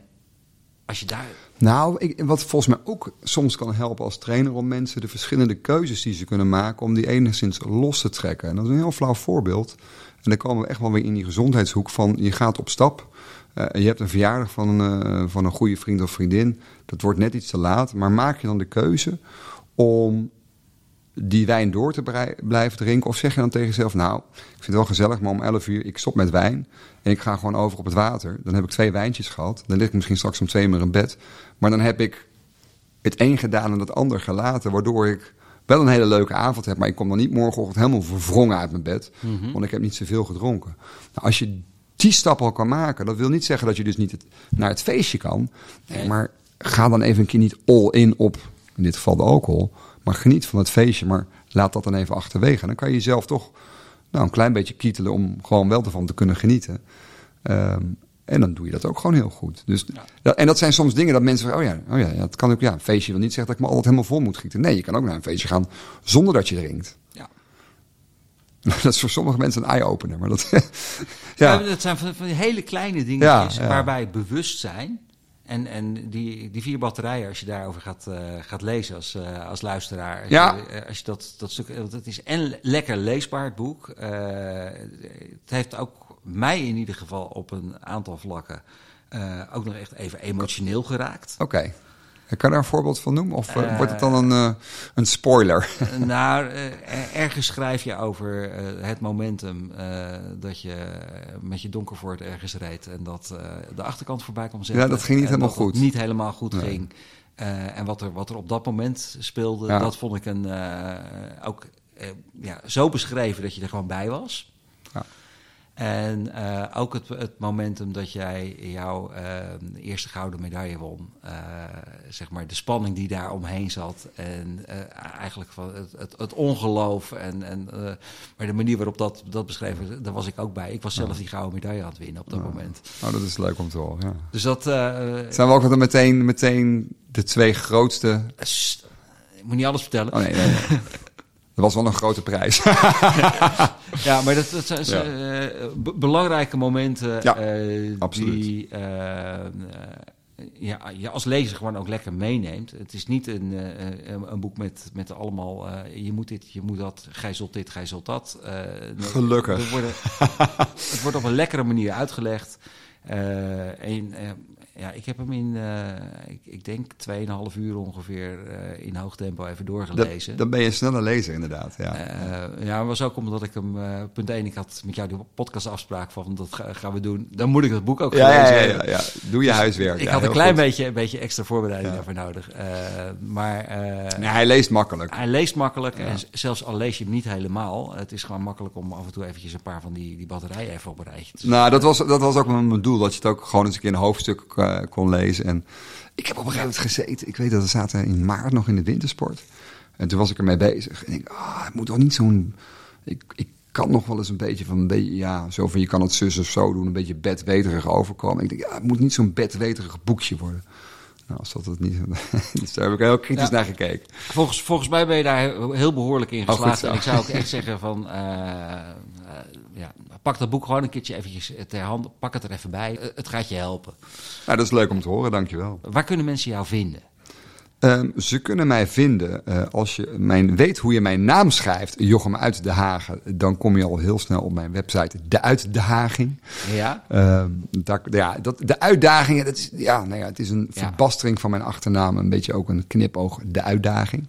Als je daar... Nou, ik, wat volgens mij ook soms kan helpen als trainer om mensen de verschillende keuzes die ze kunnen maken, om die enigszins los te trekken. En dat is een heel flauw voorbeeld. En dan komen we echt wel weer in die gezondheidshoek van je gaat op stap. Uh, je hebt een verjaardag van, uh, van een goede vriend of vriendin. Dat wordt net iets te laat. Maar maak je dan de keuze om die wijn door te blijven drinken? Of zeg je dan tegen jezelf, nou, ik vind het wel gezellig, maar om 11 uur, ik stop met wijn en ik ga gewoon over op het water. Dan heb ik twee wijntjes gehad. Dan lig ik misschien straks om twee uur in bed. Maar dan heb ik het een gedaan en het ander gelaten, waardoor ik wel een hele leuke avond heb, maar ik kom dan niet morgenochtend helemaal verwrongen uit mijn bed, mm want ik heb niet zoveel gedronken. Nou, als je die stap al kan maken, dat wil niet zeggen dat je dus niet het, naar het feestje kan. Nee, maar ga dan even een keer niet all in op, in dit geval de alcohol, maar geniet van het feestje, maar laat dat dan even achterwege. En dan kan je jezelf toch nou, een klein beetje kietelen om gewoon wel ervan te kunnen genieten. Um, en dan doe je dat ook gewoon heel goed. Dus, en dat zijn soms dingen dat mensen zeggen: oh ja, oh ja, dat kan ook. Ja, een feestje wil niet zeggen dat ik me altijd helemaal vol moet gieten. Nee, je kan ook naar een feestje gaan zonder dat je drinkt. Ja. dat is voor sommige mensen een eye-opener. Maar dat, ja. dat zijn van, van die hele kleine dingetjes waarbij bewustzijn. En, en die, die vier batterijen, als je daarover gaat, uh, gaat lezen als, uh, als luisteraar. Als ja. Je, als je dat, dat stuk. Het is en lekker leesbaar, het boek. Uh, het heeft ook mij in ieder geval op een aantal vlakken ook nog echt even emotioneel geraakt. Oké. Okay. Kan je daar een voorbeeld van noemen? Of uh, wordt het dan een, uh, een spoiler? nou, ergens schrijf je over het momentum dat je met je donkervoort ergens reed en dat de achterkant voorbij kwam zetten. Ja, dat ging niet helemaal goed. niet helemaal goed nee. ging. en wat er, wat er op dat moment speelde, ja. dat vond ik een, ook ja, zo beschreven dat je er gewoon bij was. En uh, ook het, het, momentum dat jij jouw uh, eerste gouden medaille won. Uh, zeg maar de spanning die daar omheen zat. En eigenlijk van het, het, het, ongeloof. En, en, maar de manier waarop dat, dat beschreven daar was ik ook bij. Ik was zelf die gouden medaille aan het winnen op dat moment. Oh, dat is leuk om te horen. Ja. Dus dat. Zijn we ook dan meteen, meteen de twee grootste. Ik moet niet alles vertellen. Oh, nee, nee, nee. Dat was wel een grote prijs. ja, maar dat, dat zijn uh, belangrijke momenten ja, uh, die uh, ja, je als lezer gewoon ook lekker meeneemt. Het is niet een, een boek met, met allemaal je moet dit, je moet dat, gij zult dit, gij zult dat. Nee, Gelukkig. Worden, het wordt op een lekkere manier uitgelegd. en ja, ik heb hem in, uh, ik, ik denk 2,5 uur ongeveer uh, in hoog tempo even doorgelezen. Dat, dan ben je een snelle lezer inderdaad, ja. Uh, ja, was ook omdat ik hem, punt 1, ik had met jou de podcastafspraak van dat gaan we doen. Dan moet ik het boek ook ja, gelezen ja, ja, ja, ja, Doe je dus huiswerk. Ik had een klein beetje, een beetje extra voorbereiding daarvoor nodig. maar... nee, hij leest makkelijk. Hij leest makkelijk en zelfs al lees je hem niet helemaal, het is gewoon makkelijk om af en toe eventjes een paar van die, die batterijen even op een rijtje te Nou, dat was, dat was ook mijn doel, dat je het ook gewoon eens een keer een hoofdstuk uh, kon lezen. En ik heb op een gegeven moment gezeten. Ik weet dat we zaten in maart nog in de wintersport. En toen was ik ermee bezig. En ik, ah, het moet toch niet zo'n. Ik, ik kan nog wel eens een beetje van een beetje, ja, zo van je kan het zus of zo doen, een beetje bedweterig overkomen. Ik denk, ja, het moet niet zo'n bedweterig boekje worden. Nou, als dat het niet. dus daar heb ik heel kritisch naar gekeken. Volgens, volgens mij ben je daar heel behoorlijk in oh, geslaagd. en ik zou ook echt zeggen van. Uh, ja, pak dat boek gewoon een keertje eventjes ter hand. Pak het er even bij. Eh, het gaat je helpen. Nou, dat is leuk om te horen, dankjewel. Waar kunnen mensen jou vinden? Um, ze kunnen mij vinden uh, als je mijn, weet hoe je mijn naam schrijft, Jochem uit De Hagen. Dan kom je al heel snel op mijn website, De Uit De Haging. Ja. Um, dat, ja dat, de uitdagingen, dat is, ja, nou ja, het is een ja. verbastering van mijn achternaam. Een beetje ook een knipoog, De Uitdaging.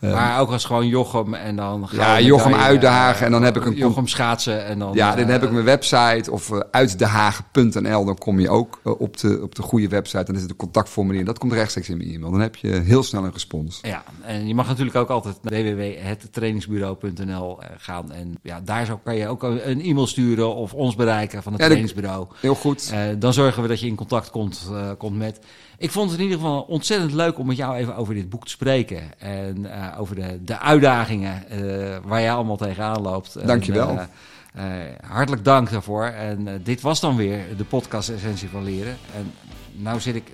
Uh, maar ook als gewoon Jochem en dan... Ja, Jochem uitdagen en dan heb ik een... Jochem schaatsen en dan... Ja, dan heb ik mijn website of uh, uitdehagen.nl. Dan kom je ook op, de, op de goede website. Dan is het een contactformulier. Dat komt rechtstreeks in mijn e-mail. Dan heb je heel snel een respons. Ja, en je mag natuurlijk ook altijd naar www.hettrainingsbureau.nl gaan. En ja, daar zo kan je ook een e-mail sturen of ons bereiken van het ja, trainingsbureau. Heel goed. dan zorgen we dat je in contact komt, komt met... Ik vond het in ieder geval ontzettend leuk om met jou even over dit boek te spreken. En uh, over de, de uitdagingen uh, waar jij allemaal tegenaan loopt. Dankjewel. En, uh, hartelijk dank daarvoor. En dit was dan weer de podcast Essentie van Leren. En nou zit ik...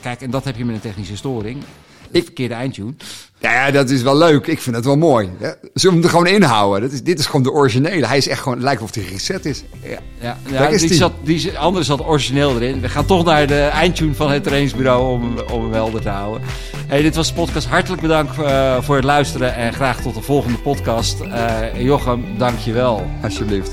Kijk, en dat heb je met een technische storing. Ik verkeerde eindtune. Ja, ja, dat is wel leuk. Ik vind het wel mooi. Ja, zullen we hem er gewoon inhouden? Dat is, dit is gewoon de originele. Hij is echt gewoon, het lijkt of hij reset is. Ja, Ja, die, die. zat, die andere zat origineel erin. We gaan toch naar de eindtune van het trainingsbureau om, hem- om hem helder te houden. Hey, dit was de podcast. Hartelijk bedankt eh, voor het luisteren en graag tot de volgende podcast. Eh, Jochem, dank je wel. alsjeblieft.